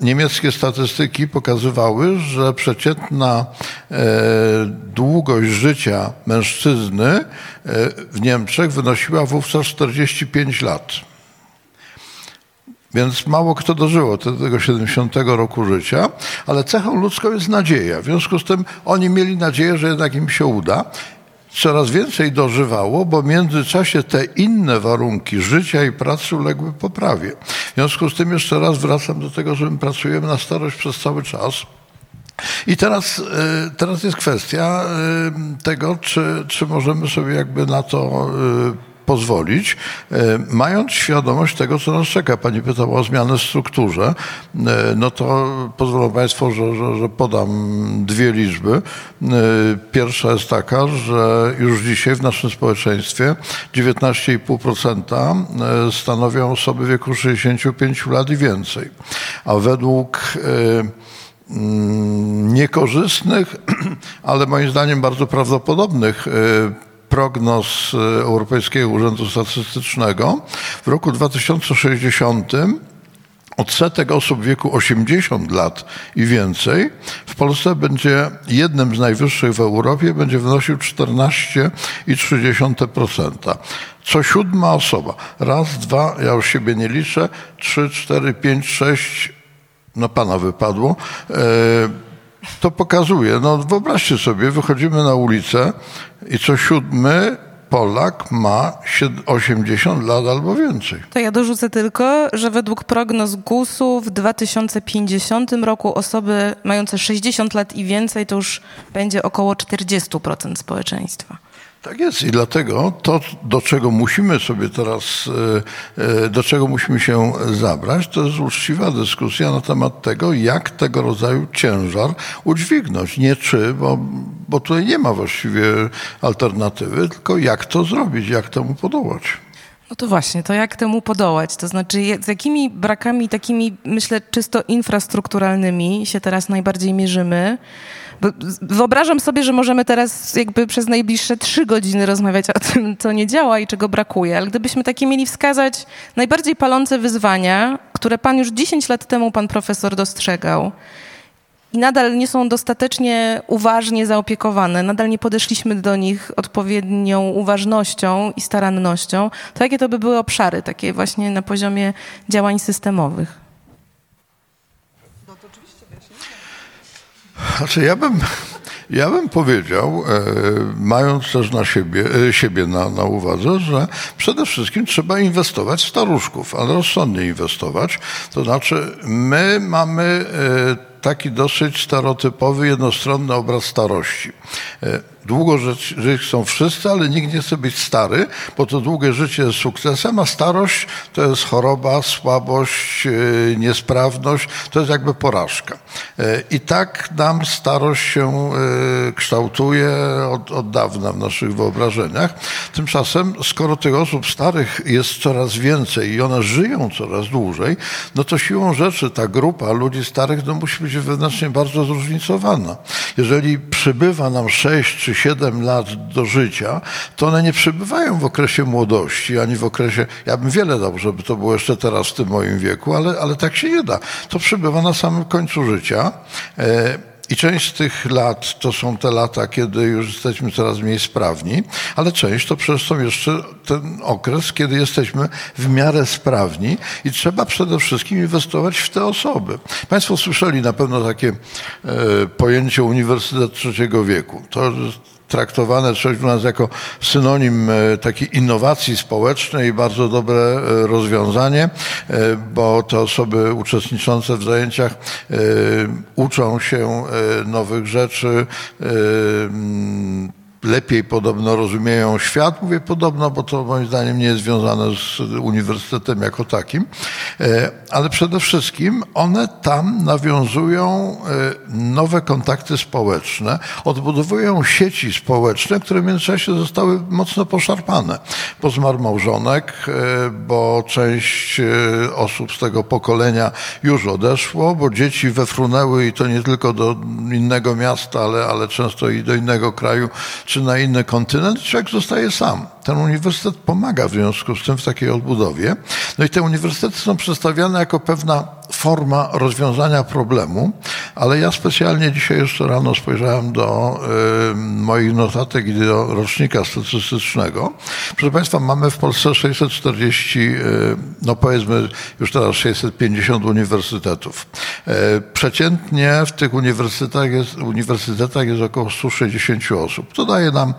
niemieckie statystyki pokazywały, że przeciętna e, długość życia mężczyzny e, w Niemczech wynosiła wówczas 45 lat. Więc mało kto dożyło do tego 70 roku życia, ale cechą ludzką jest nadzieja. W związku z tym oni mieli nadzieję, że jednak im się uda coraz więcej dożywało, bo w międzyczasie te inne warunki życia i pracy uległy poprawie. W związku z tym jeszcze raz wracam do tego, że my pracujemy na starość przez cały czas. I teraz, e, teraz jest kwestia e, tego, czy, czy możemy sobie jakby na to e, pozwolić, e, mając świadomość tego, co nas czeka. Pani pytała o zmianę w strukturze, e, no to pozwolą Państwo, że, że, że podam dwie liczby. E, pierwsza jest taka, że już dzisiaj w naszym społeczeństwie 19,5% stanowią osoby wieku 65 lat i więcej. A według mm, niekorzystnych, ale moim zdaniem bardzo prawdopodobnych prognoz e, Europejskiego Urzędu Statystycznego, w roku 2060 odsetek osób w wieku 80 lat i więcej w Polsce będzie jednym z najwyższych w Europie, będzie wynosił 14,3%. Co siódma osoba. Raz, dwa, ja już siebie nie liczę, trzy, cztery, pięć, sześć, no pana wypadło. E, to pokazuje, no wyobraźcie sobie, wychodzimy na ulicę i co siódmy Polak ma 80 lat albo więcej. To ja dorzucę tylko, że według prognoz GUS-u w 2050 roku osoby mające 60 lat i więcej to już będzie około 40% społeczeństwa. Tak jest i dlatego to, do czego musimy sobie teraz, e, e, do czego musimy się zabrać, to jest uczciwa dyskusja na temat tego, jak tego rodzaju ciężar udźwignąć. Nie czy, bo, bo tutaj nie ma właściwie alternatywy, tylko jak to zrobić, jak temu podołać. No to właśnie, to jak temu podołać? To znaczy, z jakimi brakami takimi, myślę, czysto infrastrukturalnymi się teraz najbardziej mierzymy? Wyobrażam sobie, że możemy teraz jakby przez najbliższe trzy godziny rozmawiać o tym, co nie działa i czego brakuje, ale gdybyśmy takie mieli wskazać najbardziej palące wyzwania, które pan już 10 lat temu, pan profesor, dostrzegał, i nadal nie są dostatecznie uważnie zaopiekowane, nadal nie podeszliśmy do nich odpowiednią uważnością i starannością, to jakie to by były obszary takie właśnie na poziomie działań systemowych? Znaczy ja bym, ja bym powiedział, e, mając też na siebie, e, siebie na, na uwadze, że przede wszystkim trzeba inwestować w staruszków, ale rozsądnie inwestować. To znaczy my mamy e, taki dosyć stereotypowy, jednostronny obraz starości. E, długo żyć, żyć chcą wszyscy, ale nikt nie chce być stary, bo to długie życie jest sukcesem, a starość to jest choroba, słabość, e, niesprawność, to jest jakby porażka. E, I tak nam starość się kształtuje od, od dawna w naszych wyobrażeniach. Tymczasem, skoro tych osób starych jest coraz więcej i one żyją coraz dłużej, no to siłą rzeczy ta grupa ludzi starych no, musi być wewnętrznie bardzo zróżnicowana. Jeżeli przybywa nam 6 czy 7 lat do życia, to one nie przybywają w okresie młodości, ani w okresie, ja bym wiele dał, żeby to było jeszcze teraz w tym moim wieku, ale, ale tak się nie da. To przybywa na samym końcu życia. I część z tych lat to są te lata, kiedy już jesteśmy coraz mniej sprawni, ale część to przecież są jeszcze ten okres, kiedy jesteśmy w miarę sprawni i trzeba przede wszystkim inwestować w te osoby. Państwo słyszeli na pewno takie e, pojęcie Uniwersytet Trzeciego Wieku. To traktowane coś u nas jako synonim e, takiej innowacji społecznej i bardzo dobre e, rozwiązanie, e, bo te osoby uczestniczące w zajęciach uczą się nowych rzeczy, lepiej podobno rozumieją świat. Mówię podobno, bo to moim zdaniem nie jest związane z uniwersytetem jako takim, e, ale przede wszystkim one tam nawiązują e, nowe kontakty społeczne, odbudowują sieci społeczne, które w międzyczasie zostały mocno poszarpane. Bo zmarł małżonek, e, bo część osób z tego pokolenia już odeszło, bo dzieci wefrunęły i to nie tylko do innego miasta, ale, ale często i do innego kraju czy na inny kontynent, człowiek zostaje sam. Ten uniwersytet pomaga w związku z tym w takiej odbudowie. No i te uniwersytety są przedstawiane jako pewna forma rozwiązania problemu, ale ja specjalnie dzisiaj jeszcze rano spojrzałem do y, moich notatek i do rocznika statystycznego. Proszę Państwa, mamy w Polsce 640, y, no powiedzmy już teraz 650 uniwersytetów. Y, przeciętnie w tych uniwersytetach jest, uniwersytetach jest około 160 osób. To daje nam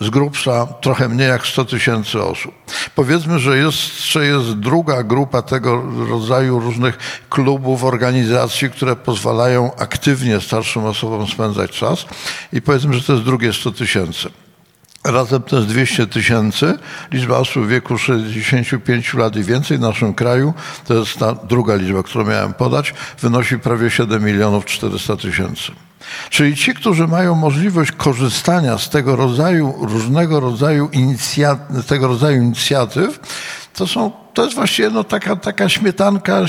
z grubsza trochę mniej jak 100 tysięcy osób. Powiedzmy, że jeszcze jest druga grupa tego rodzaju różnych klubów, organizacji, które pozwalają aktywnie starszym osobom spędzać czas i powiedzmy, że to jest drugie 100 tysięcy. Razem to jest 200 tysięcy. Liczba osób w wieku 65 lat i więcej w naszym kraju, to jest ta druga liczba, którą miałem podać, wynosi prawie 7 milionów 400 tysięcy. Czyli ci, którzy mają możliwość korzystania z tego rodzaju, różnego rodzaju, inicjatyw, tego rodzaju inicjatyw, to, są, to jest właściwie no, taka, taka śmietanka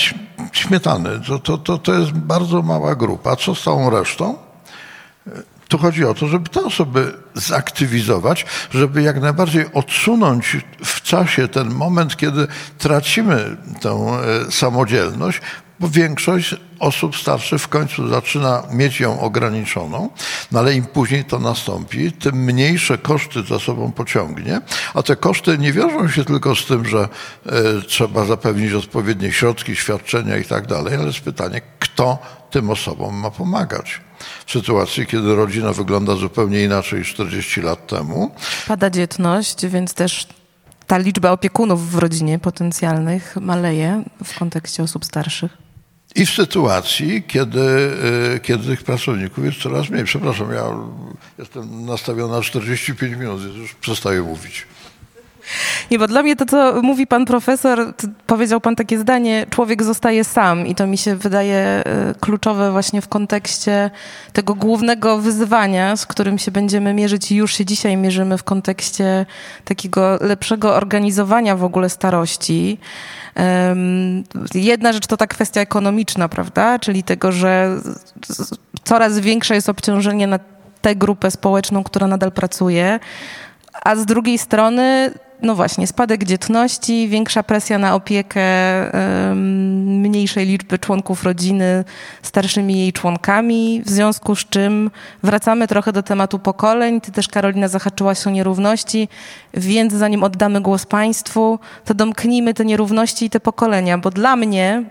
śmietany. To, to, to, to jest bardzo mała grupa. A co z całą resztą? Tu chodzi o to, żeby te osoby zaktywizować, żeby jak najbardziej odsunąć w czasie ten moment, kiedy tracimy tę e, samodzielność, bo większość osób starszych w końcu zaczyna mieć ją ograniczoną, no ale im później to nastąpi, tym mniejsze koszty za sobą pociągnie, a te koszty nie wiążą się tylko z tym, że e, trzeba zapewnić odpowiednie środki, świadczenia i tak dalej, ale jest pytanie, kto kto tym osobom ma pomagać. W sytuacji, kiedy rodzina wygląda zupełnie inaczej niż 40 lat temu. Pada dzietność, więc też ta liczba opiekunów w rodzinie potencjalnych maleje w kontekście osób starszych. I w sytuacji, kiedy, y, kiedy tych pracowników jest coraz mniej. Przepraszam, ja jestem nastawiony na 45 minut, więc już przestaję mówić. Nie, bo dla mnie to, co mówi pan profesor, powiedział pan takie zdanie, człowiek zostaje sam i to mi się wydaje e, kluczowe właśnie w kontekście tego głównego wyzwania, z którym się będziemy mierzyć i już się dzisiaj mierzymy w kontekście takiego lepszego organizowania w ogóle starości. Jedna rzecz to ta kwestia ekonomiczna, prawda? Czyli tego, że coraz większe jest obciążenie na tę grupę społeczną, która nadal pracuje, a z drugiej strony no właśnie, spadek dzietności, większa presja na opiekę mniejszej liczby członków rodziny starszymi jej członkami, w związku z czym wracamy trochę do tematu pokoleń. Ty też, Karolina, zahaczyłaś o nierówności, więc zanim oddamy głos Państwu, to domknijmy te nierówności i te pokolenia, bo dla mnie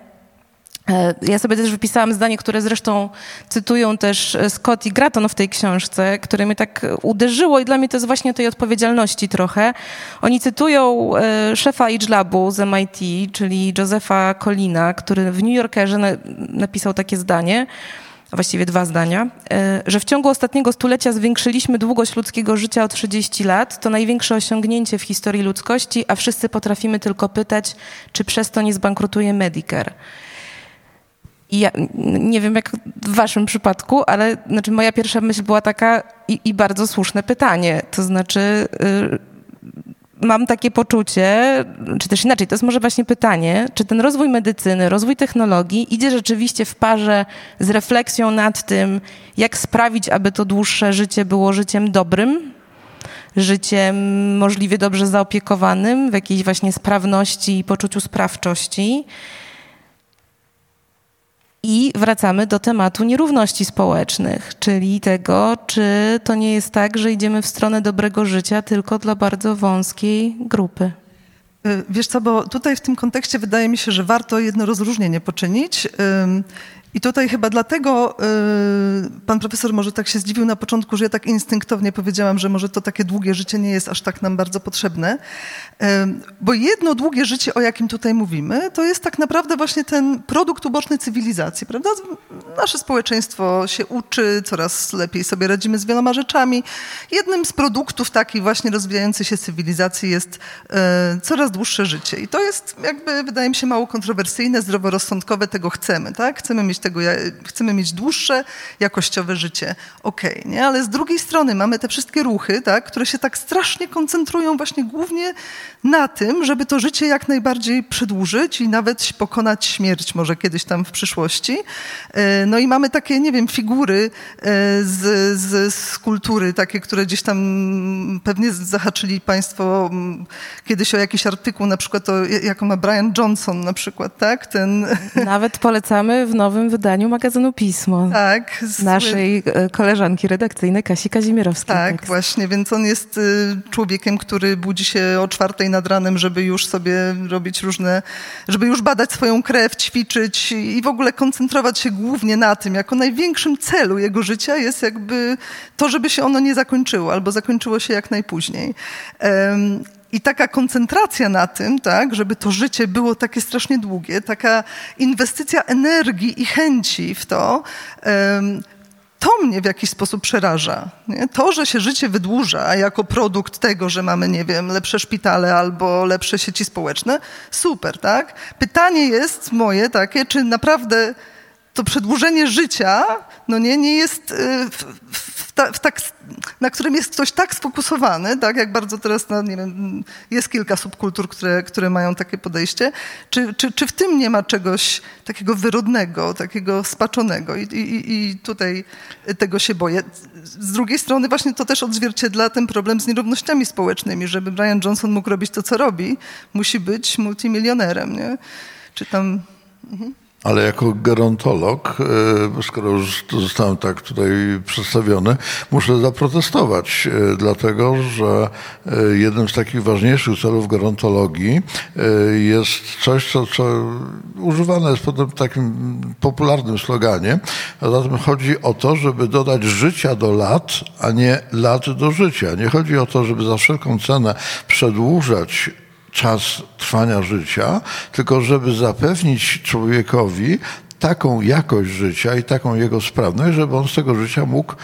ja sobie też wypisałam zdanie, które zresztą cytują też e, Scott i Gratton w tej książce, które mnie tak uderzyło i dla mnie to jest właśnie tej odpowiedzialności trochę. Oni cytują e, szefa Age Labu z MIT, czyli Josepha Colina, który w New Yorkerze napisał takie zdanie, właściwie dwa zdania, że w ciągu ostatniego stulecia zwiększyliśmy długość ludzkiego życia o 30 lat. To największe osiągnięcie w historii ludzkości, a wszyscy potrafimy tylko pytać, czy przez to nie zbankrutuje Medicare. I ja nie wiem jak w waszym przypadku, ale znaczy moja pierwsza myśl była taka i, i bardzo słuszne pytanie. To znaczy y, mam takie poczucie, czy też inaczej, to jest może właśnie pytanie, czy ten rozwój medycyny, rozwój technologii idzie rzeczywiście w parze z refleksją nad tym, jak sprawić, aby to dłuższe życie było życiem dobrym, życiem możliwie dobrze zaopiekowanym, w jakiejś właśnie sprawności i poczuciu sprawczości. I wracamy do tematu nierówności społecznych, czyli tego, czy to nie jest tak, że idziemy w stronę dobrego życia tylko dla bardzo wąskiej grupy. Y, wiesz co, bo tutaj w tym kontekście wydaje mi się, że warto jedno rozróżnienie poczynić. I tutaj chyba dlatego y, pan profesor może tak się zdziwił na początku, że ja tak instynktownie powiedziałam, że może to takie długie życie nie jest aż tak nam bardzo potrzebne. Y, bo jedno długie życie, o jakim tutaj mówimy, to jest tak naprawdę właśnie ten produkt uboczny cywilizacji, prawda? Nasze społeczeństwo się uczy, coraz lepiej sobie radzimy z wieloma rzeczami. Jednym z produktów takiej właśnie rozwijającej się cywilizacji jest y, coraz dłuższe życie. I to jest jakby, wydaje mi się, mało kontrowersyjne, zdroworozsądkowe, tego chcemy, tak? Chcemy mieć tego, chcemy mieć dłuższe, jakościowe życie. Okej, okay, nie? Ale z drugiej strony mamy te wszystkie ruchy, tak, które się tak strasznie koncentrują właśnie głównie na tym, żeby to życie jak najbardziej przedłużyć i nawet pokonać śmierć może kiedyś tam w przyszłości. E, no i mamy takie, nie wiem, figury e, z, z, z kultury, takie, które gdzieś tam pewnie zahaczyli Państwo kiedyś o jakiś artykuł, na przykład to, jaką ma Brian Johnson na przykład, tak? Ten... Nawet polecamy w nowym wydaniu magazynu Pismo. Tak. Z... Naszej e, koleżanki redakcyjnej Kasi Kazimierowskiej. Tak, tekst. właśnie, więc on jest y, człowiekiem, który budzi się o czwartej nad ranem, żeby już sobie robić różne, żeby już badać swoją krew, ćwiczyć i w ogóle koncentrować się głównie na tym, jako największym celu jego życia jest jakby to, żeby się ono nie zakończyło albo zakończyło się jak najpóźniej. Um, i taka koncentracja na tym, tak, żeby to życie było takie strasznie długie, taka inwestycja energii i chęci w to, to mnie w jakiś sposób przeraża. Nie? To, że się życie wydłuża jako produkt tego, że mamy, nie wiem, lepsze szpitale albo lepsze sieci społeczne, super, tak? Pytanie jest moje takie, czy naprawdę to przedłużenie życia, no nie, nie jest y, w, w, ta, w tak, na którym jest ktoś tak sfokusowany, tak jak bardzo teraz, no, nie wiem, jest kilka subkultur, które, które mają takie podejście, czy, czy, czy w tym nie ma czegoś takiego wyrodnego, takiego spaczonego I, i, i tutaj tego się boję. Z drugiej strony właśnie to też odzwierciedla ten problem z nierównościami społecznymi, żeby Brian Johnson mógł robić to, co robi, musi być multimilionerem, nie? Czy tam... Mhm. Ale jako gerontolog, e, skoro już zostałem tak tutaj przedstawiony, muszę zaprotestować, e, dlatego że e, jednym z takich ważniejszych celów gerontologii jest coś, co, co używane jest pod takim popularnym sloganie. A zatem chodzi o to, żeby dodać życia do lat, a nie lat do życia. Nie chodzi o to, żeby za wszelką cenę przedłużać czas trwania życia, tylko żeby zapewnić człowiekowi taką jakość życia i taką jego sprawność, żeby on z tego życia mógł,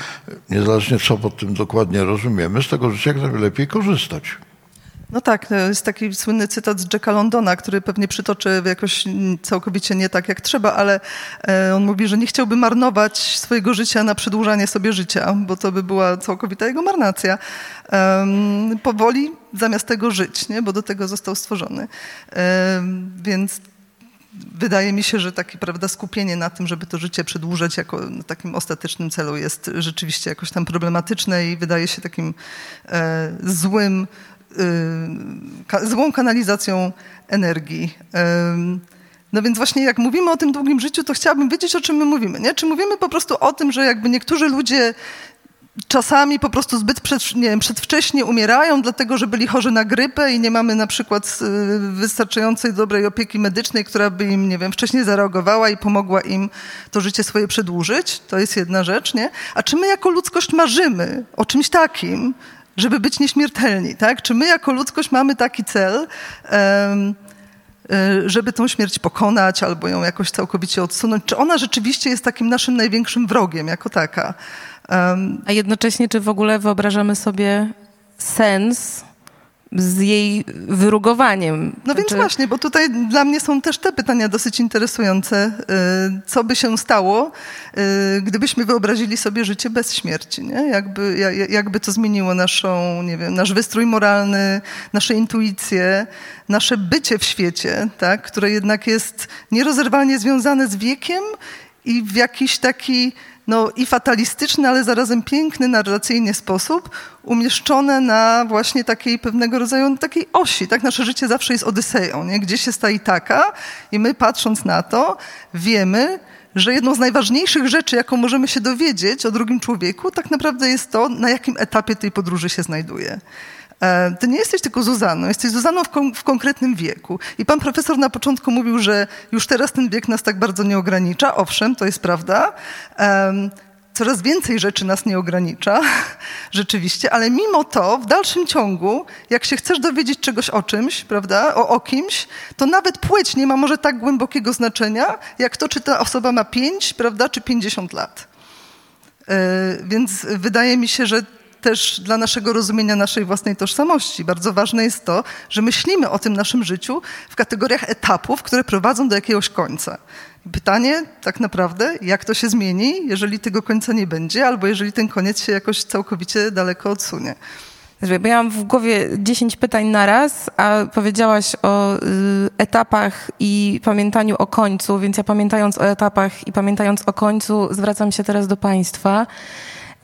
niezależnie co pod tym dokładnie rozumiemy, z tego życia jak najlepiej korzystać. No tak, jest taki słynny cytat z Jacka Londona, który pewnie przytoczę jakoś całkowicie nie tak jak trzeba, ale e, on mówi, że nie chciałby marnować swojego życia na przedłużanie sobie życia, bo to by była całkowita jego marnacja. Powoli zamiast tego żyć, nie? bo do tego został stworzony. Więc wydaje mi się, że takie prawda, skupienie na tym, żeby to życie przedłużać jako na takim ostatecznym celu jest rzeczywiście jakoś tam problematyczne i wydaje się takim e, złym złą kanalizacją energii. No więc właśnie jak mówimy o tym długim życiu, to chciałabym wiedzieć, o czym my mówimy. Nie? Czy mówimy po prostu o tym, że jakby niektórzy ludzie czasami po prostu zbyt przed, nie wiem, przedwcześnie umierają, dlatego że byli chorzy na grypę i nie mamy na przykład y, wystarczającej dobrej opieki medycznej, która by im, nie wiem, wcześniej zareagowała i pomogła im to życie swoje przedłużyć. To jest jedna rzecz, nie? A czy my jako ludzkość marzymy o czymś takim, żeby być nieśmiertelni, tak? Czy my jako ludzkość mamy taki cel, um, żeby tą śmierć pokonać albo ją jakoś całkowicie odsunąć? Czy ona rzeczywiście jest takim naszym największym wrogiem jako taka? A jednocześnie, czy w ogóle wyobrażamy sobie sens z jej wyrugowaniem. No więc znaczy- właśnie, bo tutaj dla mnie są też te pytania dosyć interesujące. Y, co by się stało, y, gdybyśmy wyobrazili sobie życie bez śmierci? Nie? Jakby, jakby to zmieniło naszą, nie wiem, nasz wystrój moralny, nasze intuicje, nasze bycie w świecie, tak? które jednak jest nierozerwalnie związane z wiekiem i w jakiś taki no, i fatalistyczny, ale zarazem piękny narracyjnie sposób, umieszczone na właśnie takiej pewnego rodzaju takiej osi. Tak, nasze życie zawsze jest Odyseją, nie? gdzieś jest ta i taka i my patrząc na to wiemy, że jedną z najważniejszych rzeczy, jaką możemy się dowiedzieć o drugim człowieku, tak naprawdę jest to, na jakim etapie tej podróży się znajduje. E, ty nie jesteś tylko Zuzanną, jesteś Zuzanną w, kon w, konkretnym wieku. I pan profesor na początku mówił, że już teraz ten wiek nas tak bardzo nie ogranicza. Owszem, to jest prawda. Um, coraz więcej rzeczy nas nie ogranicza, rzeczywiście, ale mimo to w dalszym ciągu, jak się chcesz dowiedzieć czegoś o czymś, prawda, o, o kimś, to nawet płeć nie ma może tak głębokiego znaczenia, jak to, czy ta osoba ma 5, prawda, czy 50 lat. Yy, więc wydaje mi się, że też dla naszego rozumienia naszej własnej tożsamości. Bardzo ważne jest to, że myślimy o tym naszym życiu w kategoriach etapów, które prowadzą do jakiegoś końca. Pytanie tak naprawdę, jak to się zmieni, jeżeli tego końca nie będzie, albo jeżeli ten koniec się jakoś całkowicie daleko odsunie. Bo ja mam w głowie 10 pytań na raz, a powiedziałaś o y, etapach i pamiętaniu o końcu, więc ja pamiętając o etapach i pamiętając o końcu, zwracam się teraz do Państwa.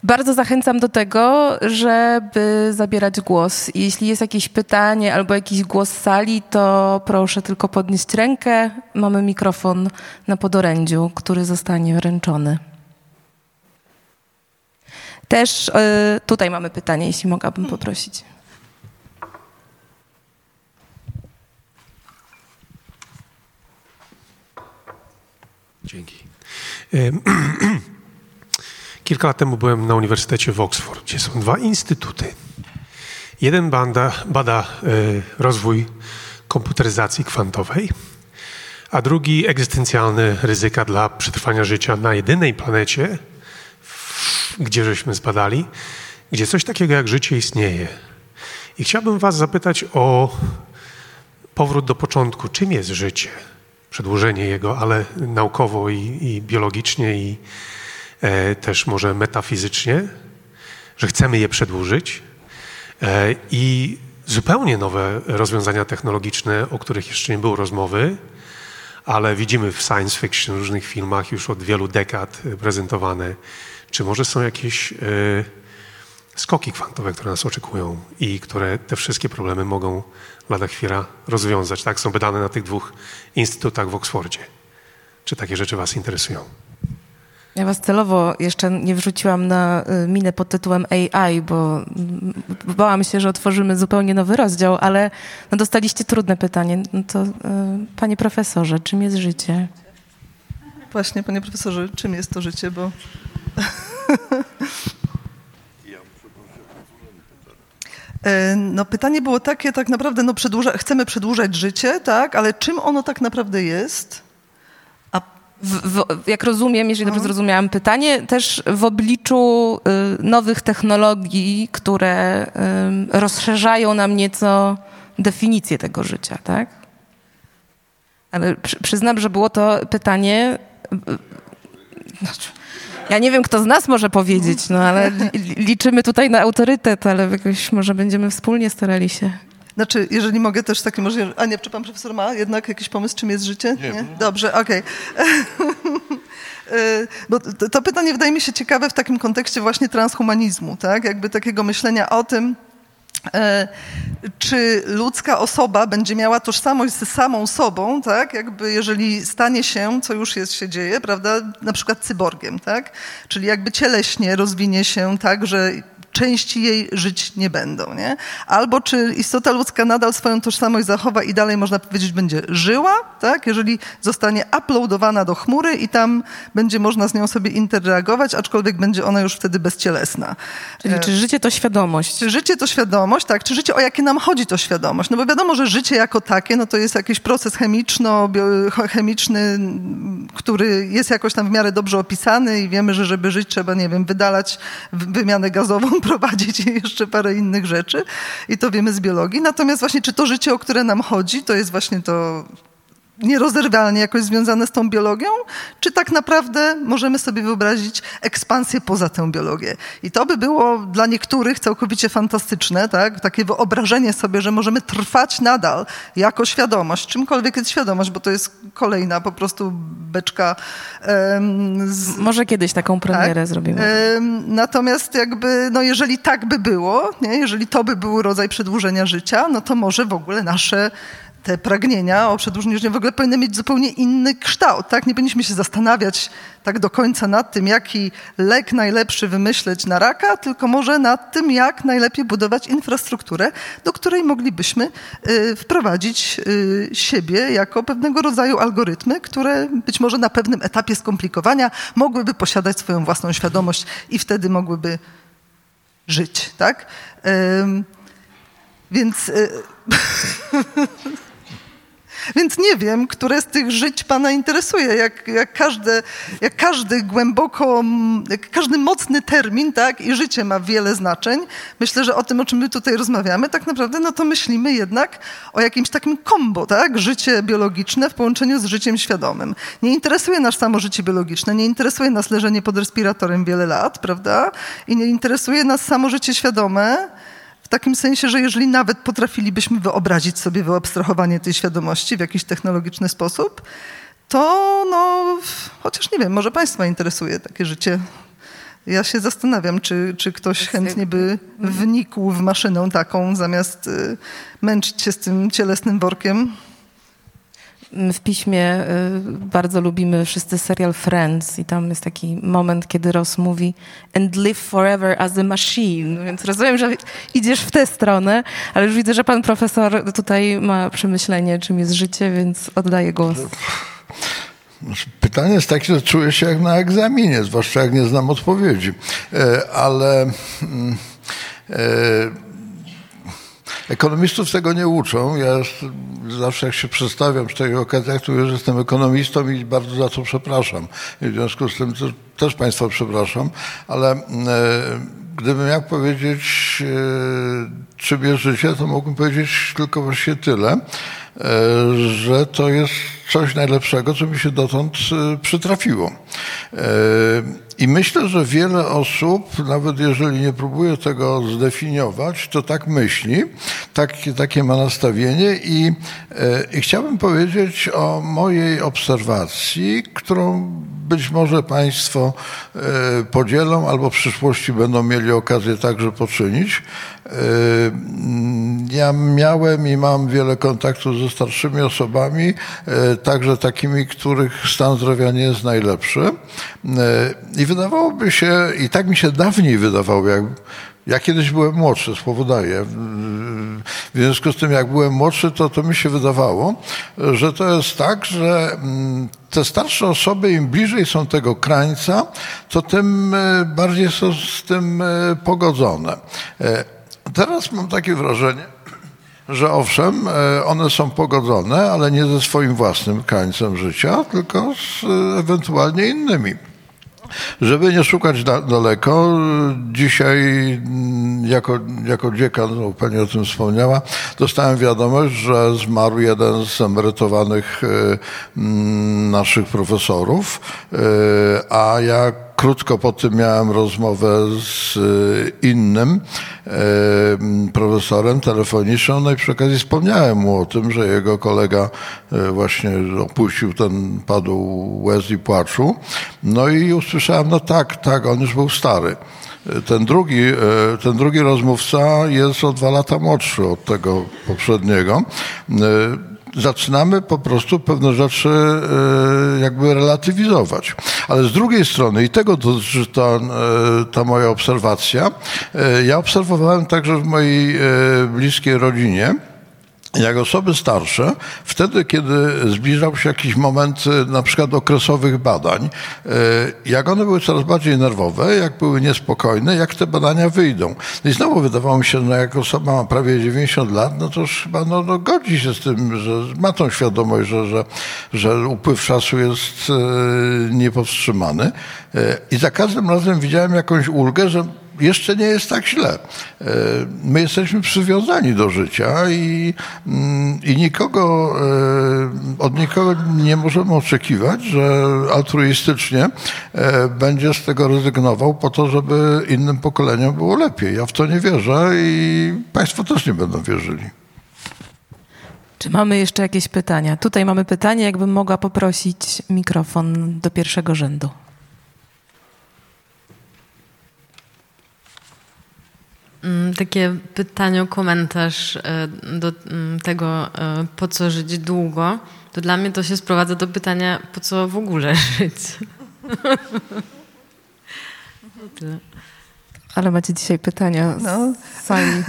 Bardzo zachęcam do tego, żeby zabierać głos. Jeśli jest jakieś pytanie albo jakiś głos z sali, to proszę tylko podnieść rękę. Mamy mikrofon na podorędziu, który zostanie wręczony. Też y, tutaj mamy pytanie, jeśli mogłabym poprosić. Dzięki. Kilka lat temu byłem na Uniwersytecie w Oxford, gdzie są dwa instytuty. Jeden bada, bada y, rozwój komputeryzacji kwantowej, a drugi egzystencjalne ryzyka dla przetrwania życia na jedynej planecie, gdzie żeśmy zbadali, gdzie coś takiego jak życie istnieje. I chciałbym Was zapytać o powrót do początku. Czym jest życie? Przedłużenie jego, ale naukowo i, i biologicznie i E, też może metafizycznie, że chcemy je przedłużyć e, i zupełnie nowe rozwiązania technologiczne, o których jeszcze nie było rozmowy, ale widzimy w science fiction, różnych filmach już od wielu dekad prezentowane. Czy może są jakieś e, skoki kwantowe, które nas oczekują i które te wszystkie problemy mogą lada chwila rozwiązać? Tak, są badane na tych dwóch instytutach w Oksfordzie. Czy takie rzeczy Was interesują? Ja was celowo jeszcze nie wrzuciłam na y, minę pod tytułem AI, bo mm, bałam się, że otworzymy zupełnie nowy rozdział, ale no dostaliście trudne pytanie. No to, y, panie profesorze, czym jest życie? Właśnie, panie profesorze, czym jest to życie, bo... E, no pytanie było takie, tak naprawdę, no przedłuża, chcemy przedłużać życie, tak, ale czym ono tak naprawdę jest? W, w, jak rozumiem, jeżeli dobrze zrozumiałam pytanie, też w obliczu y, nowych technologii, które y, rozszerzają nam nieco definicję tego życia, tak? Ale przy, przyznam, że było to pytanie. y, y, znaczy, ja nie wiem, kto z nas może powiedzieć, no ale li, liczymy tutaj na autorytet, ale jakoś może będziemy wspólnie starali się. Znaczy, jeżeli mogę też taki może... A nie, czy pan profesor ma jednak jakiś pomysł, czym jest życie? Nie. Dobrze, okej. Y, Bo to, to pytanie wydaje mi się ciekawe w takim kontekście właśnie transhumanizmu, tak? Jakby takiego myślenia o tym, e, czy ludzka osoba będzie miała tożsamość ze samą sobą, tak? Jakby jeżeli stanie się, co już jest, się dzieje, prawda? Na przykład cyborgiem, tak? Czyli jakby cieleśnie rozwinie się tak, że części jej żyć nie będą, nie? Albo czy istota ludzka nadal swoją tożsamość zachowa i dalej można powiedzieć będzie żyła, tak? Jeżeli zostanie uploadowana do chmury i tam będzie można z nią sobie interagować, aczkolwiek będzie ona już wtedy bezcielesna. Czyli czy życie to świadomość? Czy życie to świadomość, tak? Czy życie, o jakie nam chodzi to świadomość? No bo wiadomo, że życie jako takie, no to jest jakiś proces chemiczno-chemiczny, który jest jakoś tam w miarę dobrze opisany i wiemy, że żeby żyć trzeba, nie wiem, wydalać wymianę gazową, prowadzić i jeszcze parę innych rzeczy i to wiemy z biologii. Natomiast właśnie czy to życie, o które nam chodzi, to jest właśnie to nierozerwalnie jakoś związane z tą biologią, czy tak naprawdę możemy sobie wyobrazić ekspansję poza tę biologię. I to by było dla niektórych całkowicie fantastyczne, tak? takie wyobrażenie sobie, że możemy trwać nadal jako świadomość, czymkolwiek jest świadomość, bo to jest kolejna po prostu beczka em, z, Może kiedyś taką premierę tak. zrobimy. Em, Natomiast jakby, no jeżeli tak by było, nie? jeżeli to by był rodzaj przedłużenia życia, no to może w ogóle nasze te pragnienia o przedłużeniu w ogóle powinny mieć zupełnie inny kształt, tak? Nie powinniśmy się zastanawiać tak do końca nad tym, jaki lek najlepszy wymyśleć na raka, tylko może nad tym, jak najlepiej budować infrastrukturę, do której moglibyśmy y, wprowadzić y, siebie jako pewnego rodzaju algorytmy, które być może na pewnym etapie skomplikowania mogłyby posiadać swoją własną świadomość i wtedy mogłyby żyć, tak? Ym, więc, y, więc nie wiem, które z tych żyć Pana interesuje. Jak, jak, każde, jak każdy głęboko, jak każdy mocny termin, tak, i życie ma wiele znaczeń. Myślę, że o tym, o czym my tutaj rozmawiamy, tak naprawdę, no to myślimy jednak o jakimś takim kombo, tak? Życie biologiczne w połączeniu z życiem świadomym. Nie interesuje nas samo życie biologiczne, nie interesuje nas leżenie pod respiratorem wiele lat, prawda? I nie interesuje nas samo życie świadome, w takim sensie, że jeżeli nawet potrafilibyśmy wyobrazić sobie wyabstrahowanie tej świadomości w jakiś technologiczny sposób, to no, chociaż nie wiem, może Państwa interesuje takie życie. Ja się zastanawiam, czy, czy ktoś chętnie by wnikł w maszynę taką, zamiast y, męczyć się z tym cielesnym workiem. W piśmie y, bardzo lubimy wszyscy serial Friends i tam jest taki moment, kiedy Ross mówi and live forever as a machine, więc rozumiem, że idziesz w tę stronę, ale już widzę, że pan profesor tutaj ma przemyślenie, czym jest życie, więc oddaję głos. Znaczy, Pytanie jest takie, że czuję się jak na egzaminie, zwłaszcza jak nie znam odpowiedzi. E, Ale mm, e, ekonomistów tego nie uczą. Ja zawsze jak się przedstawiam przy takich okazjach, to że jestem ekonomistą i bardzo za to przepraszam. I w związku z tym też, też Państwa przepraszam, ale e, gdybym miał powiedzieć, e, czym jest życie, to mógłbym powiedzieć tylko właściwie tyle, e, że to jest coś najlepszego, co mi się dotąd e, przytrafiło. I myślę, że wiele osób, nawet jeżeli nie próbuje tego zdefiniować, to tak myśli, tak, takie ma nastawienie i, i chciałbym powiedzieć o mojej obserwacji, którą być może Państwo podzielą albo w przyszłości będą mieli okazję także poczynić. Ja miałem i mam wiele kontaktów ze starszymi osobami, także takimi, których stan zdrowia nie jest najlepszy. I wydawałoby się, i tak mi się dawniej wydawało, jak ja kiedyś byłem młodszy, spowodaję. W związku z tym, jak byłem młodszy, to, to mi się wydawało, że to jest tak, że te starsze osoby, im bliżej są tego krańca, to tym bardziej są z tym pogodzone. Teraz mam takie wrażenie, że owszem, one są pogodzone, ale nie ze swoim własnym krańcem życia, tylko z ewentualnie innymi. Żeby nie szukać da, daleko, dzisiaj jako, jako dziekan, no, pani o tym wspomniała, dostałem wiadomość, że zmarł jeden z emerytowanych naszych profesorów, a jak krótko po tym miałem rozmowę z innym profesorem telefoniczną, no i przy okazji wspomniałem mu o tym, że jego kolega właśnie opuścił ten, padł łez i płaczu. No i usłyszałem, no tak, tak, on już był stary. Ten drugi, ten drugi rozmówca jest o dwa lata młodszy od tego poprzedniego zaczynamy po prostu pewne rzeczy jakby relatywizować. Ale z drugiej strony, i tego dotyczy ta, ta moja obserwacja, ja obserwowałem także w mojej bliskiej rodzinie, jak osoby starsze, wtedy, kiedy zbliżał się jakiś moment na przykład okresowych badań, jak one były coraz bardziej nerwowe, jak były niespokojne, jak te badania wyjdą. No i znowu wydawało mi się, no jak osoba ma prawie 90 lat, no to już chyba no, no godzi się z tym, że ma tą świadomość, że, że, że upływ czasu jest niepowstrzymany. I za każdym razem widziałem jakąś ulgę, że jeszcze nie jest tak źle. My jesteśmy przywiązani do życia i, i nikogo, od nikogo nie możemy oczekiwać, że altruistycznie będzie z tego rezygnował po to, żeby innym pokoleniom było lepiej. Ja w to nie wierzę i Państwo też nie będą wierzyli. Czy mamy jeszcze jakieś pytania? Tutaj mamy pytanie, jakbym mogła poprosić mikrofon do pierwszego rzędu. Takie pytanie, komentarz do tego, po co żyć długo, to dla mnie to się sprowadza do pytania, po co w ogóle żyć. Tyle. Ale macie dzisiaj pytania no. z sali.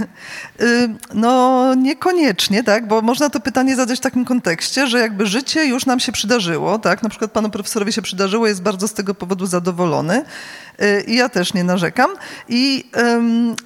No niekoniecznie, tak, bo można to pytanie zadać w takim kontekście, że jakby życie już nam się przydarzyło, tak, na przykład panu profesorowi się przydarzyło, jest bardzo z tego powodu zadowolony i ja też nie narzekam. I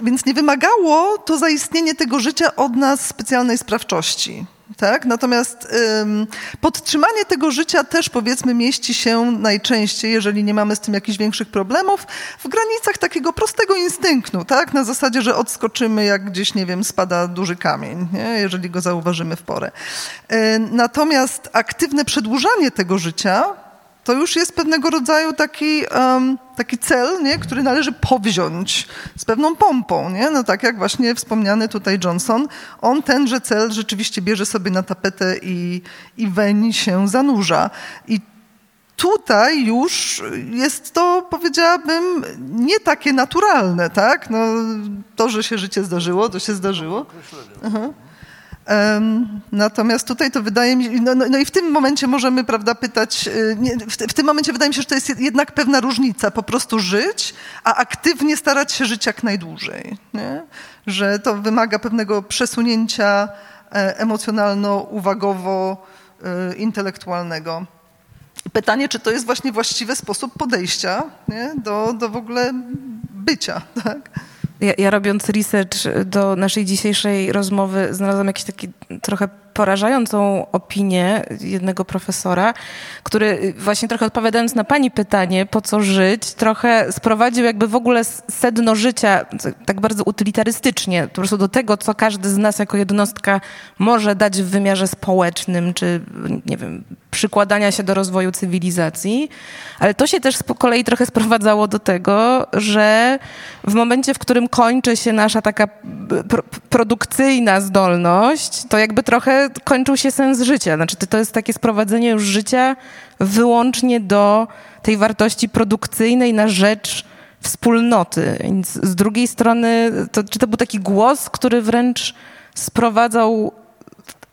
więc nie wymagało to zaistnienie tego życia od nas specjalnej sprawczości. Tak? Natomiast ym, podtrzymanie tego życia też powiedzmy mieści się najczęściej, jeżeli nie mamy z tym jakichś większych problemów, w granicach takiego prostego instynktu, tak? Na zasadzie, że odskoczymy, jak gdzieś, nie wiem, spada duży kamień, nie? jeżeli go zauważymy w porę. Natomiast aktywne przedłużanie tego życia to już jest pewnego rodzaju taki, um, taki cel, nie? który należy powziąć z pewną pompą. Nie? No tak jak właśnie wspomniany tutaj Johnson, on tenże cel rzeczywiście bierze sobie na tapetę i, i weń się zanurza. I tutaj już jest to, powiedziałabym, nie takie naturalne, tak? No, to, że się życie zdarzyło, to się zdarzyło. Aha. Natomiast tutaj to wydaje mi się, no, no, no, i w tym momencie możemy, prawda, pytać, nie, w, w, tym momencie wydaje mi się, że to jest jednak pewna różnica, po prostu żyć, a aktywnie starać się żyć jak najdłużej. Nie? Że to wymaga pewnego przesunięcia emocjonalno-uwagowo-intelektualnego. Pytanie, czy to jest właśnie właściwy sposób podejścia nie? Do, do w ogóle bycia, tak? Ja, ja, robiąc research do naszej dzisiejszej rozmowy, znalazłam jakiś taki trochę porażającą opinię jednego profesora, który właśnie trochę odpowiadając na pani pytanie, po co żyć, trochę sprowadził jakby w ogóle sedno życia tak bardzo utylitarystycznie, po prostu do tego, co każdy z nas jako jednostka może dać w wymiarze społecznym, czy nie wiem, przykładania się do rozwoju cywilizacji, ale to się też z kolei trochę sprowadzało do tego, że w momencie, w którym kończy się nasza taka pro produkcyjna zdolność, to jakby trochę kończył się sens życia. Znaczy to jest takie sprowadzenie już życia wyłącznie do tej wartości produkcyjnej na rzecz wspólnoty. Więc z drugiej strony, to, czy to był taki głos, który wręcz sprowadzał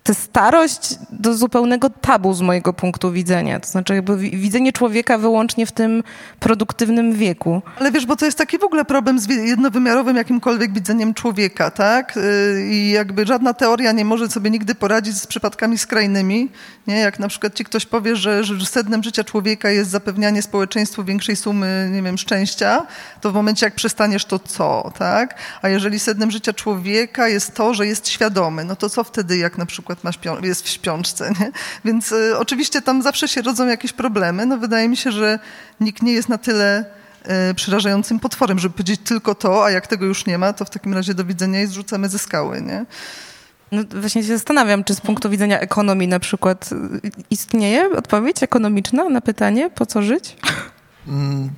tę starość do zupełnego tabu z mojego punktu widzenia. To znaczy jakby widzenie człowieka wyłącznie w tym produktywnym wieku. Ale wiesz, bo to jest taki w ogóle problem z jednowymiarowym jakimkolwiek widzeniem człowieka, tak? Y, I jakby żadna teoria nie może sobie nigdy poradzić z przypadkami skrajnymi, nie? Jak na przykład ci ktoś powie, że, że sednem życia człowieka jest zapewnianie społeczeństwu większej sumy, nie wiem, szczęścia, to w momencie jak przestaniesz, to co, tak? A jeżeli sednem życia człowieka jest to, że jest świadomy, no to co wtedy, jak na przykład przykład ma jest w śpiączce. Nie? Więc y, oczywiście tam zawsze się rodzą jakieś problemy. No wydaje mi się, że nikt nie jest na tyle y, przerażającym potworem, żeby powiedzieć tylko to, a jak tego już nie ma, to w takim razie do widzenia i zrzucamy ze skały. Nie? No właśnie się zastanawiam, czy z punktu widzenia ekonomii na przykład y, istnieje odpowiedź ekonomiczna na pytanie, po co żyć? Mm,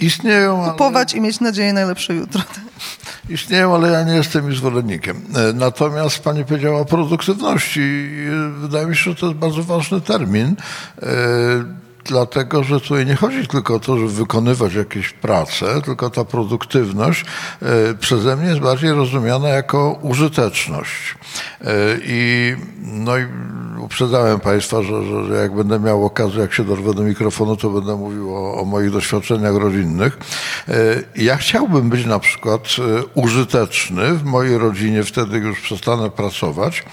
istnieją. Ale... Kupować i mieć nadzieję na lepsze jutro. Istnieją, ale ja nie jestem ich zwolennikiem. E, natomiast pani powiedziała o produktywności. Wydaje mi się, że to jest bardzo ważny termin e, dlatego że tutaj nie chodzi tylko o to, żeby wykonywać jakieś prace, tylko ta produktywność e, przeze mnie jest bardziej rozumiana jako użyteczność. E, I, no i uprzedzałem Państwa, że, że, jak będę miał okazję, jak się dorwę do mikrofonu, to będę mówił o, o moich doświadczeniach rodzinnych. E, ja chciałbym być na przykład użyteczny w mojej rodzinie, wtedy już przestanę pracować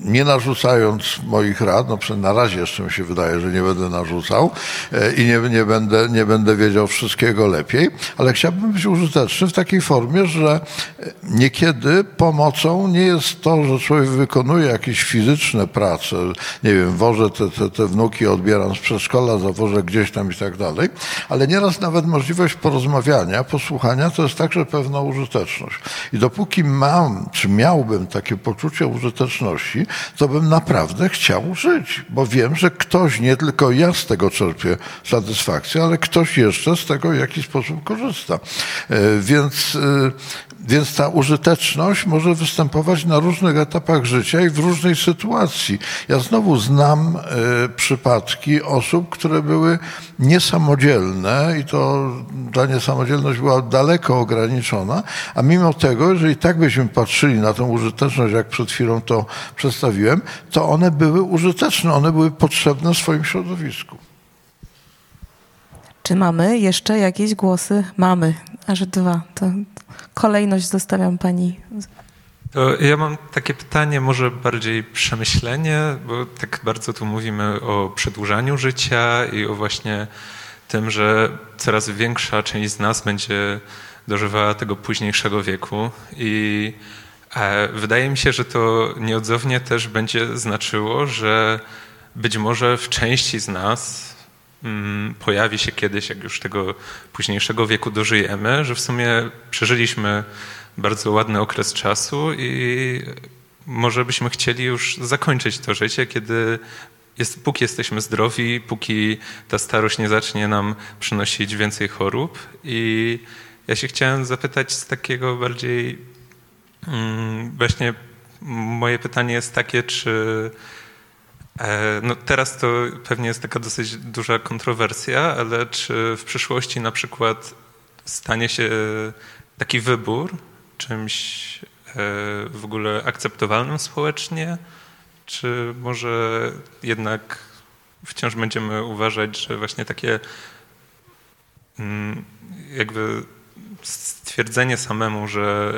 nie narzucając moich rad, no na razie jeszcze mi się wydaje, że nie będę narzucał e, i nie, nie, będę, nie będę wiedział wszystkiego lepiej, ale chciałbym być użyteczny w takiej formie, że e, niekiedy pomocą nie jest to, że człowiek wykonuje jakieś fizyczne prace, nie wiem, wożę te, te, te wnuki, odbieram z przedszkola, zawożę gdzieś tam i tak dalej, ale nieraz nawet możliwość porozmawiania, posłuchania to jest także pewna użyteczność. I dopóki mam, czy miałbym takie poczucie użyteczności, to bym naprawdę chciał żyć, bo wiem, że ktoś, nie tylko ja z tego czerpię satysfakcję, ale ktoś jeszcze z tego w jakiś sposób korzysta. E, więc e, więc ta użyteczność może występować na różnych etapach życia i w różnej sytuacji. Ja znowu znam y, przypadki osób, które były niesamodzielne i to ta niesamodzielność była daleko ograniczona, a mimo tego, jeżeli tak byśmy patrzyli na tę użyteczność, jak przed chwilą to przedstawiłem, to one były użyteczne, one były potrzebne swoim środowisku. Czy mamy jeszcze jakieś głosy? Mamy, aż dwa. To kolejność zostawiam pani. To ja mam takie pytanie, może bardziej przemyślenie, bo tak bardzo tu mówimy o przedłużaniu życia i o właśnie tym, że coraz większa część z nas będzie dożywała tego późniejszego wieku i e, wydaje mi się, że to nieodzownie też będzie znaczyło, że być może w części z nas pojawi się kiedyś, jak już tego późniejszego wieku dożyjemy, że w sumie przeżyliśmy bardzo ładny okres czasu i może byśmy chcieli już zakończyć to życie, kiedy jest, póki jesteśmy zdrowi, póki ta starość nie zacznie nam przynosić więcej chorób. I ja się chciałem zapytać z takiego bardziej, mm, właśnie moje pytanie jest takie, czy no teraz to pewnie jest taka dosyć duża kontrowersja, ale czy w przyszłości na przykład stanie się taki wybór czymś e, w ogóle akceptowalnym społecznie, czy może jednak wciąż będziemy uważać, że właśnie takie mm, jakby stwierdzenie samemu, że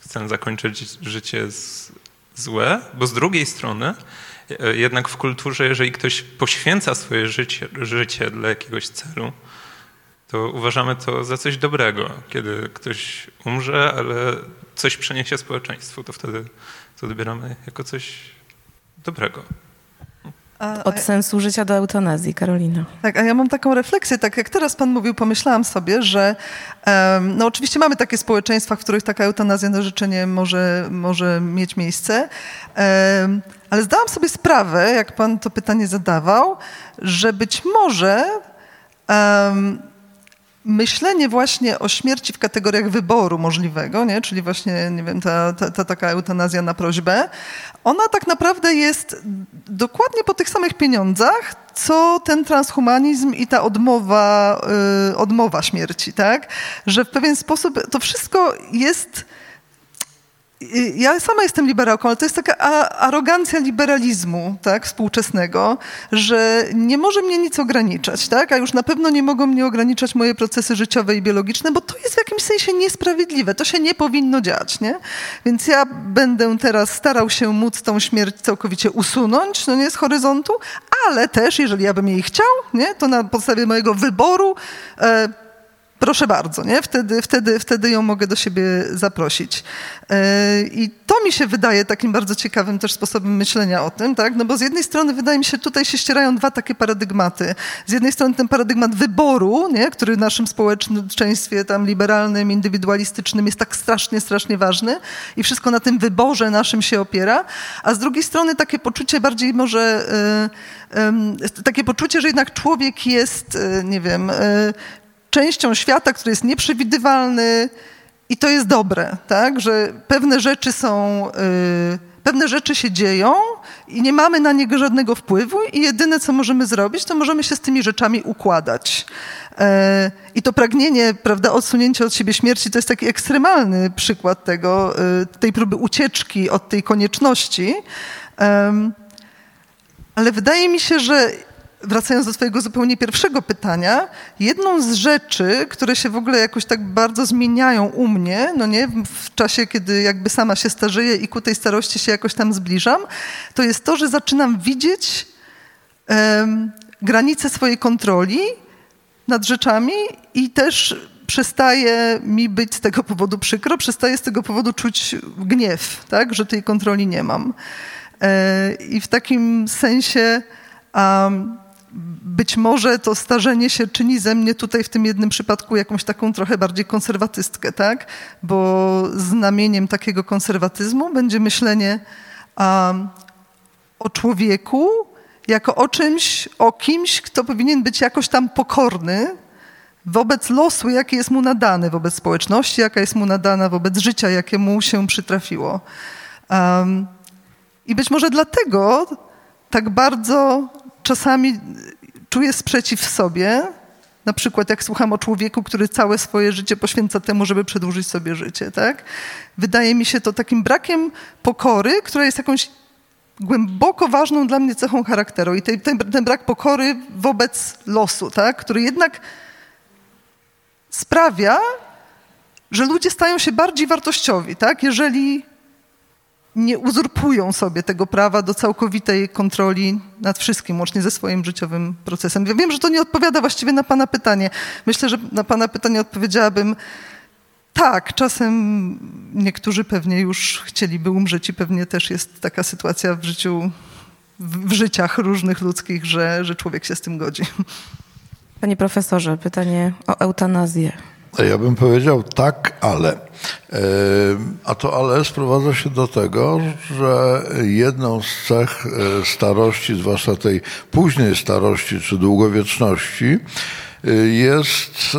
chcę zakończyć życie jest złe, bo z drugiej strony E, jednak w kulturze, jeżeli ktoś poświęca swoje życie, życie dla jakiegoś celu, to uważamy to za coś dobrego. Kiedy ktoś umrze, ale coś przeniesie społeczeństwu, to wtedy to odbieramy jako coś dobrego. Od sensu życia do eutanazji, Karolina. Tak, a ja mam taką refleksję, tak jak teraz pan mówił, pomyślałam sobie, że um, no oczywiście mamy takie społeczeństwa, w których taka eutanazja na życzenie może, może mieć miejsce, um, ale zdałam sobie sprawę, jak pan to pytanie zadawał, że być może um, myślenie właśnie o śmierci w kategoriach wyboru możliwego, nie? czyli właśnie, nie wiem, ta, ta, ta, taka eutanazja na prośbę, ona tak naprawdę jest dokładnie po tych samych pieniądzach, co ten transhumanizm i ta odmowa, yy, odmowa śmierci, tak? Że w pewien sposób to wszystko jest ja sama jestem liberałką, ale to jest taka arogancja liberalizmu tak, współczesnego, że nie może mnie nic ograniczać, tak? a już na pewno nie mogą mnie ograniczać moje procesy życiowe i biologiczne, bo to jest w jakimś sensie niesprawiedliwe. To się nie powinno dziać. Nie? Więc ja będę teraz starał się móc tą śmierć całkowicie usunąć no nie, z horyzontu, ale też, jeżeli ja bym jej chciał, nie, to na podstawie mojego wyboru e, Proszę bardzo, nie? Wtedy, wtedy, wtedy ją mogę do siebie zaprosić. E, I to mi się wydaje takim bardzo ciekawym też sposobem myślenia o tym, tak? No bo z jednej strony wydaje mi się, tutaj się ścierają dwa takie paradygmaty. Z jednej strony ten paradygmat wyboru, nie? który w naszym społeczeństwie tam liberalnym, indywidualistycznym jest tak strasznie, strasznie ważny i wszystko na tym wyborze naszym się opiera, a z drugiej strony takie poczucie bardziej może, y, takie poczucie, że jednak człowiek jest, y, nie wiem, częścią świata, który jest nieprzewidywalny i to jest dobre, tak? że pewne rzeczy są, yy, pewne rzeczy się dzieją i nie mamy na niego żadnego wpływu i jedyne, co możemy zrobić, to możemy się z tymi rzeczami układać. Yy, I to pragnienie, prawda, odsunięcia od siebie śmierci to jest taki ekstremalny przykład tego, yy, tej próby ucieczki od tej konieczności. Ale wydaje mi się, że wracając do twojego zupełnie pierwszego pytania, jedną z rzeczy, które się w ogóle jakoś tak bardzo zmieniają u mnie, no nie, w czasie, kiedy jakby sama się starzeję i ku tej starości się jakoś tam zbliżam, to jest to, że zaczynam widzieć um, granice swojej kontroli nad rzeczami i też przestaje mi być z tego powodu przykro, przestaje z tego powodu czuć gniew, tak, że tej kontroli nie mam. E, I w takim sensie um, być może to starzenie się czyni ze mnie tutaj w tym jednym przypadku jakąś taką trochę bardziej konserwatystkę, tak? Bo znamieniem takiego konserwatyzmu będzie myślenie um, o człowieku jako o czymś, o kimś, kto powinien być jakoś tam pokorny wobec losu, jaki jest mu nadany, wobec społeczności, jaka jest mu nadana, wobec życia, jakie mu się przytrafiło. Um, I być może dlatego tak bardzo czasami czuję sprzeciw w sobie, na przykład jak słucham o człowieku, który całe swoje życie poświęca temu, żeby przedłużyć sobie życie, tak? Wydaje mi się to takim brakiem pokory, która jest jakąś głęboko ważną dla mnie cechą charakteru i ten, ten, ten brak pokory wobec losu, tak? który jednak sprawia, że ludzie stają się bardziej wartościowi, tak? jeżeli nie uzurpują sobie tego prawa do całkowitej kontroli nad wszystkim, łącznie ze swoim życiowym procesem. Ja wiem, że to nie odpowiada właściwie na Pana pytanie. Myślę, że na Pana pytanie odpowiedziałabym tak, czasem niektórzy pewnie już chcieliby umrzeć i pewnie też jest taka sytuacja w życiu, w, życiach różnych ludzkich, że, że człowiek się z tym godzi. Panie profesorze, pytanie o eutanazję. Ja bym powiedział tak, ale. E, a to ale sprowadza się do tego, że jedną z cech e, starości, zwłaszcza tej późnej starości czy długowieczności, e, jest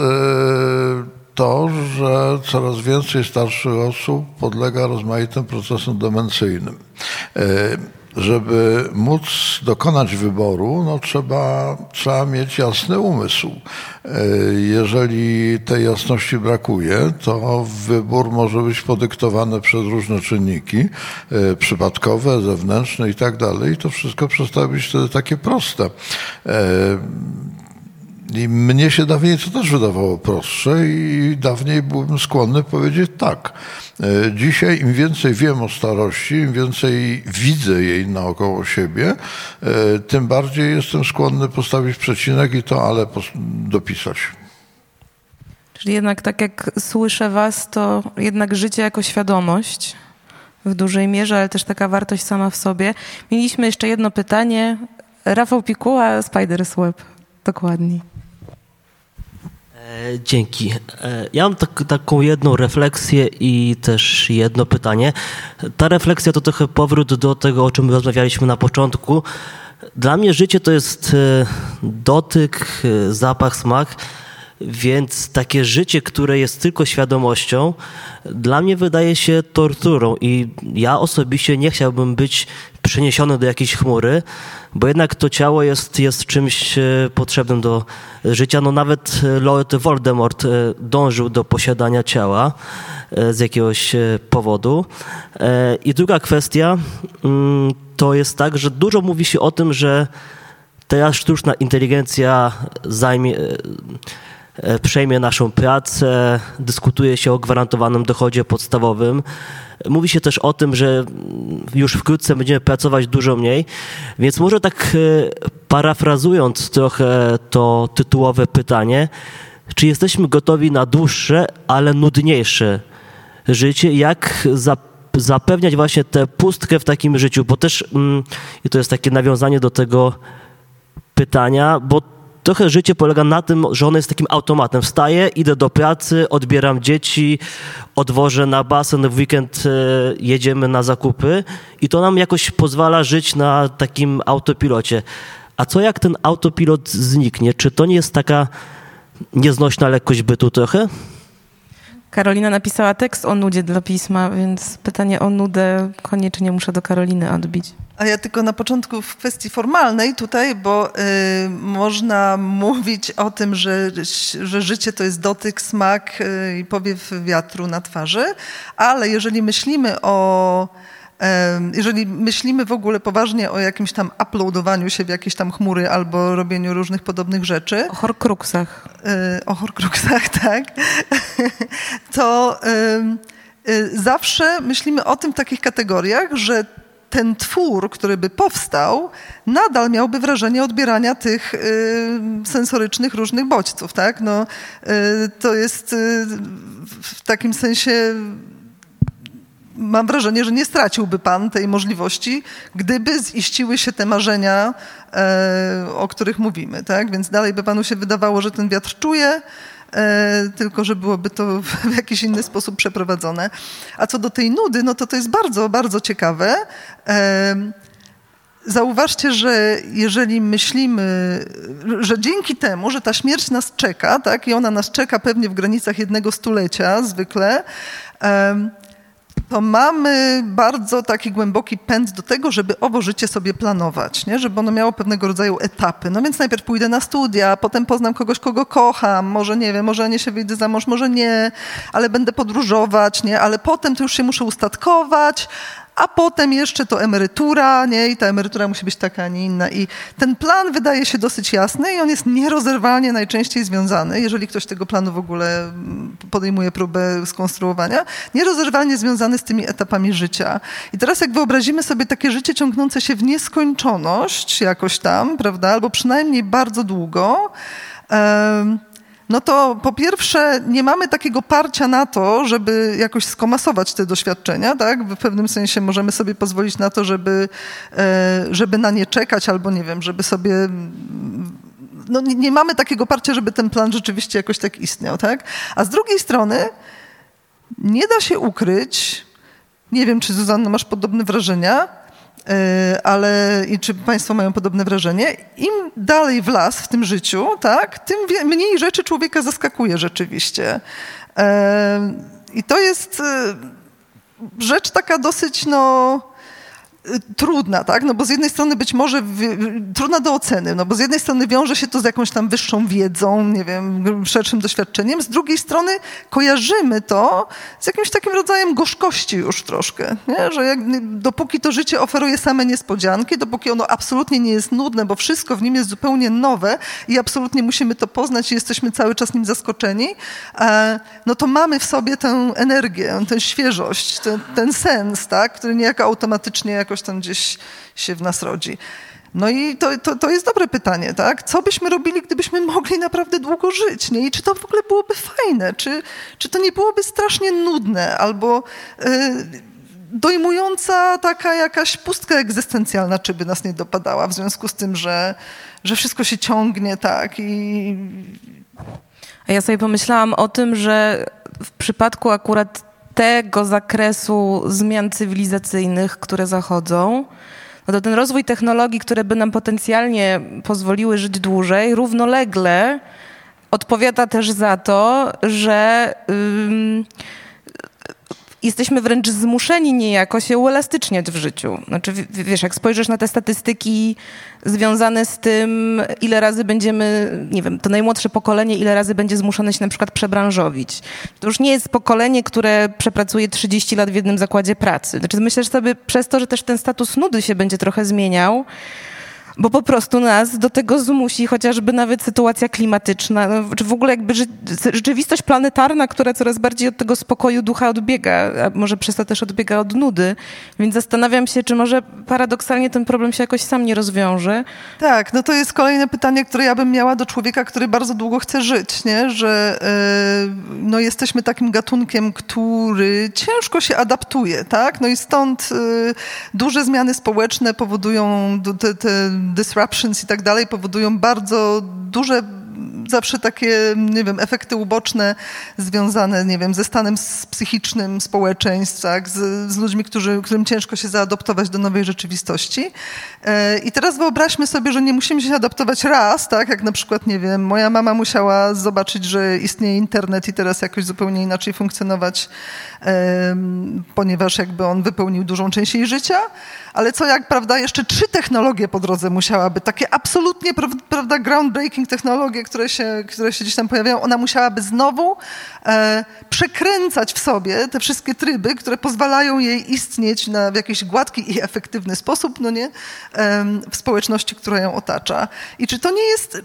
to, że coraz więcej starszych osób podlega rozmaitym procesom demencyjnym żeby móc dokonać wyboru, no trzeba, trzeba mieć jasny umysł. E, jeżeli tej jasności brakuje, to wybór może być podyktowany przez różne czynniki e, przypadkowe, zewnętrzne i tak dalej. I to wszystko przestaje być wtedy takie proste. I mnie się dawniej to też wydawało prostsze i dawniej byłem skłonny powiedzieć tak. E, dzisiaj im więcej wiem o starości, im więcej widzę jej naokoło siebie, e, tym bardziej jestem skłonny postawić przecinek i to ale dopisać. Czyli jednak tak jak słyszę was, to jednak życie jako świadomość w dużej mierze, ale też taka wartość sama w sobie. Mieliśmy jeszcze jedno pytanie. Rafał Pikuła, Spider's Web. Dokładnie. E, dzięki. E, ja mam tak, taką jedną refleksję i też jedno pytanie. Ta refleksja to trochę powrót do tego, o czym rozmawialiśmy na początku. Dla mnie życie to jest e, dotyk, zapach, smak. Więc takie życie, które jest tylko świadomością, dla mnie wydaje się torturą i ja osobiście nie chciałbym być przeniesiony do jakiejś chmury, bo jednak to ciało jest, jest czymś e, potrzebnym do życia. No nawet e, Lord Voldemort e, dążył do posiadania ciała z jakiegoś powodu. I druga kwestia mm, to jest tak, że dużo mówi się o tym, że teraz sztuczna inteligencja zajmie przejmie naszą pracę, dyskutuje się o gwarantowanym dochodzie podstawowym. Mówi się też o tym, że już wkrótce będziemy pracować dużo mniej, więc może tak e, parafrazując trochę to tytułowe pytanie, czy jesteśmy gotowi na dłuższe, ale nudniejsze życie? Jak zapewniać właśnie tę pustkę w takim życiu? Bo też, mm, i to jest takie nawiązanie do tego pytania, bo trochę życie polega na tym, że ono jest takim automatem. Wstaję, idę do pracy, odbieram dzieci, odwożę na basen, w weekend e, jedziemy na zakupy i to nam jakoś pozwala żyć na takim autopilocie. A co jak ten autopilot zniknie? Czy to nie jest taka nieznośna lekkość bytu trochę? Karolina napisała tekst o nudzie dla pisma, więc pytanie o nudę koniecznie muszę do Karoliny odbić. A ja tylko na początku w kwestii formalnej tutaj, bo y, można mówić o tym, że, że życie to jest dotyk, smak y, i powiew wiatru na twarzy, ale jeżeli myślimy o jeżeli myślimy w ogóle poważnie o jakimś tam uploadowaniu się w jakieś tam chmury albo robieniu różnych podobnych rzeczy. O horcruxach. Y, o horcruxach, tak. To y, zawsze myślimy o tym w takich kategoriach, że ten twór, który by powstał, nadal miałby wrażenie odbierania tych y, sensorycznych różnych bodźców, tak? No, y, to jest y, w takim sensie mam wrażenie, że nie straciłby pan tej możliwości, gdyby ziściły się te marzenia, e, o których mówimy, tak? Więc dalej by panu się wydawało, że ten wiatr czuje, E, tylko że byłoby to w jakiś inny sposób przeprowadzone. A co do tej nudy, no to to jest bardzo, bardzo ciekawe. E, zauważcie, że jeżeli myślimy, że dzięki temu, że ta śmierć nas czeka, tak, i ona nas czeka pewnie w granicach jednego stulecia zwykle, to mamy bardzo taki głęboki pęd do tego, żeby owo życie sobie planować, nie? żeby ono miało pewnego rodzaju etapy. No więc najpierw pójdę na studia, potem poznam kogoś, kogo kocham, może nie wiem, może nie się wyjdę za mąż, może nie, ale będę podróżować, nie? ale potem to już się muszę ustatkować, a potem jeszcze to emerytura, nie? I ta emerytura musi być taka, a nie inna. I ten plan wydaje się dosyć jasny i on jest nierozerwalnie najczęściej związany, jeżeli ktoś tego planu w ogóle mm, podejmuje próbę skonstruowania, nierozerwalnie związany z tymi etapami życia. I teraz jak wyobrazimy sobie takie życie ciągnące się w nieskończoność jakoś tam, prawda, albo przynajmniej bardzo długo, no to po pierwsze nie mamy takiego parcia na to, żeby jakoś skomasować te doświadczenia, tak? W pewnym sensie możemy sobie pozwolić na to, żeby, e, żeby na nie czekać albo nie wiem, żeby sobie no nie, nie mamy takiego parcia, żeby ten plan rzeczywiście jakoś tak istniał, tak? A z drugiej strony nie da się ukryć, nie wiem, czy Zuzanna masz podobne wrażenia, ale i czy Państwo mają podobne wrażenie? Im dalej w las w tym życiu, tak, tym mniej rzeczy człowieka zaskakuje rzeczywiście. E, I to jest e, rzecz taka dosyć, no trudna, tak? No bo z jednej strony być może trudna do oceny, no bo z jednej strony wiąże się to z jakąś tam wyższą wiedzą, nie wiem, szerszym doświadczeniem, z drugiej strony kojarzymy to z jakimś takim rodzajem gorzkości już troszkę, nie? że jak, dopóki to życie oferuje same niespodzianki, dopóki ono absolutnie nie jest nudne, bo wszystko w nim jest zupełnie nowe i absolutnie musimy to poznać i jesteśmy cały czas nim zaskoczeni, e, no to mamy w sobie tę energię, tę świeżość, ten, ten sens, tak? który niejako automatycznie jakoś jakoś tam gdzieś się w nas rodzi. No i to, to, to jest dobre pytanie, tak? Co byśmy robili, gdybyśmy mogli naprawdę długo żyć, nie? I czy to w ogóle byłoby fajne? Czy, czy to nie byłoby strasznie nudne? Albo yy, dojmująca taka jakaś pustka egzystencjalna, czy by nas nie dopadała w związku z tym, że, że wszystko się ciągnie tak i... A ja sobie pomyślałam o tym, że w przypadku akurat tego zakresu zmian cywilizacyjnych, które zachodzą, no to ten rozwój technologii, które by nam potencjalnie pozwoliły żyć dłużej, równolegle odpowiada też za to, że jesteśmy wręcz zmuszeni niejako się uelastyczniać w życiu. Znaczy, wiesz, jak spojrzysz na te statystyki związane z tym, ile razy będziemy, nie wiem, to najmłodsze pokolenie, ile razy będzie zmuszone się na przykład przebranżowić. To już nie jest pokolenie, które przepracuje 30 lat w jednym zakładzie pracy. Znaczy, myślę, że sobie przez to, że też ten status nudy się będzie trochę zmieniał, bo po prostu nas do tego zmusi chociażby nawet sytuacja klimatyczna, no, czy w ogóle jakby rzeczywistość planetarna, która coraz bardziej od tego spokoju ducha odbiega, a może przez to też odbiega od nudy. Więc zastanawiam się, czy może paradoksalnie ten problem się jakoś sam nie rozwiąże. Tak, no to jest kolejne pytanie, które ja bym miała do człowieka, który bardzo długo chce żyć, nie? że yy, no jesteśmy takim gatunkiem, który ciężko się adaptuje, tak? No i stąd yy, duże zmiany społeczne powodują te, te disruptions i tak dalej powodują bardzo duże zawsze takie, nie wiem, efekty uboczne związane, nie wiem, ze stanem psychicznym społeczeństw, tak, z, z ludźmi, którzy, którym ciężko się zaadoptować do nowej rzeczywistości. E, I teraz wyobraźmy sobie, że nie musimy się adaptować raz, tak, jak na przykład, nie wiem, moja mama musiała zobaczyć, że istnieje internet i teraz jakoś zupełnie inaczej funkcjonować, ponieważ jakby on wypełnił dużą część jej życia, ale co jak, prawda, jeszcze trzy technologie po drodze musiałaby, takie absolutnie, prawda, groundbreaking technologie, które się, które się gdzieś tam pojawiają, ona musiałaby znowu e, przekręcać w sobie te wszystkie tryby, które pozwalają jej istnieć na, w jakiś gładki i efektywny sposób, no nie, e, w społeczności, która ją otacza. I czy to nie jest,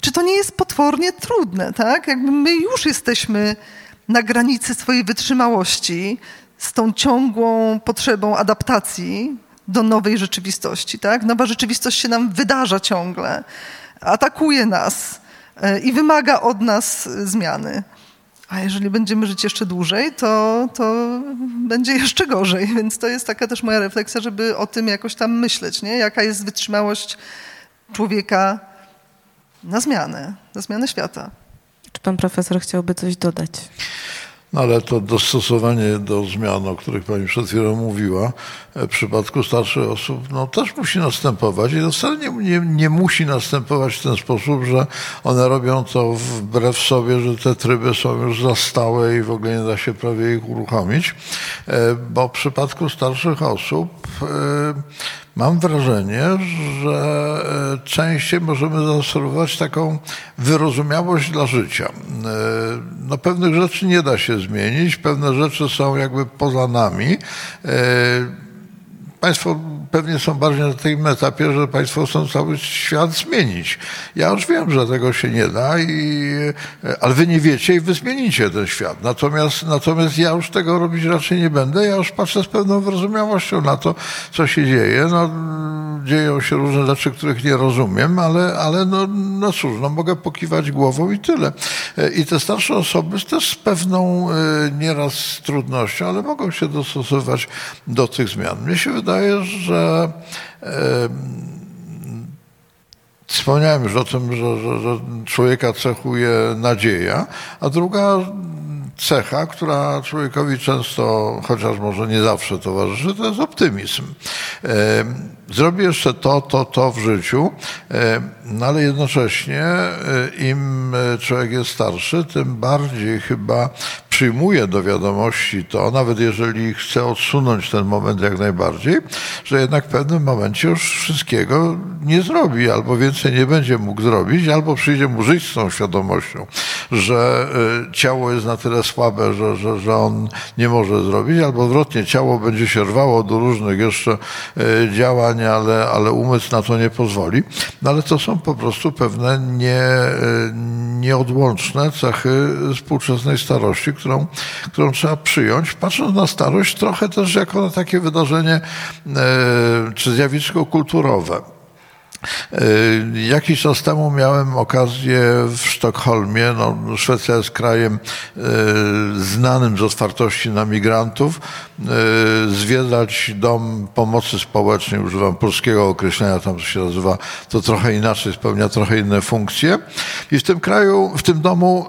czy to nie jest potwornie trudne, tak? Jakby my już jesteśmy na granicy swojej wytrzymałości z tą ciągłą potrzebą adaptacji do nowej rzeczywistości. Tak? Nowa rzeczywistość się nam wydarza ciągle, atakuje nas e, i wymaga od nas zmiany. A jeżeli będziemy żyć jeszcze dłużej, to, to będzie jeszcze gorzej. Więc to jest taka też moja refleksja, żeby o tym jakoś tam myśleć, nie? jaka jest wytrzymałość człowieka na zmianę, na zmianę świata. Czy pan profesor chciałby coś dodać? No ale to dostosowanie do zmian, o których pani przed chwilą mówiła, w przypadku starszych osób, no też musi następować i wcale nie, nie, nie musi następować w ten sposób, że one robią to wbrew sobie, że te tryby są już za stałe i w ogóle nie da się prawie ich uruchomić, e, bo w przypadku starszych osób e, mam wrażenie, że e, częściej możemy zaobserwować taką wyrozumiałość dla życia. No pewnych rzeczy nie da się zmienić, pewne rzeczy są jakby poza nami. Państwo pewnie są bardziej na tym etapie, że Państwo chcą cały świat zmienić. Ja już wiem, że tego się nie da, i, ale Wy nie wiecie i Wy zmienicie ten świat. Natomiast, natomiast ja już tego robić raczej nie będę. Ja już patrzę z pewną wyrozumiałością na to, co się dzieje. No, dzieją się różne rzeczy, których nie rozumiem, ale, ale no, no cóż, no mogę pokiwać głową i tyle. I te starsze osoby też z pewną e, nieraz trudnością, ale mogą się dostosować do tych zmian. Mnie się wydaje, że e, Wspomniałem już o tym, że, że, że, człowieka cechuje nadzieja, a druga cecha, która człowiekowi często, chociaż może nie zawsze towarzyszy, to jest optymizm. Zrobię jeszcze to, to, to w życiu, no ale jednocześnie im człowiek jest starszy, tym bardziej chyba przyjmuje do wiadomości to, nawet jeżeli chce odsunąć ten moment jak najbardziej, że jednak w pewnym momencie już wszystkiego nie zrobi, albo więcej nie będzie mógł zrobić, albo przyjdzie mu żyć z tą świadomością, że ciało jest na tyle słabe, że, że, że on nie może zrobić, albo odwrotnie, ciało będzie się rwało do różnych jeszcze e, działań, ale, ale umysł na to nie pozwoli. No ale to są po prostu pewne nie, e, nieodłączne cechy współczesnej starości, którą, którą trzeba przyjąć, patrząc na starość trochę też jako na takie wydarzenie e, czy zjawisko kulturowe. Jakiś czas temu miałem okazję w Sztokholmie, no, Szwecja jest krajem znanym z otwartości na migrantów, zwiedzać dom pomocy społecznej, używam polskiego określenia, tam się nazywa, to trochę inaczej, spełnia trochę inne funkcje. I w tym kraju, w tym domu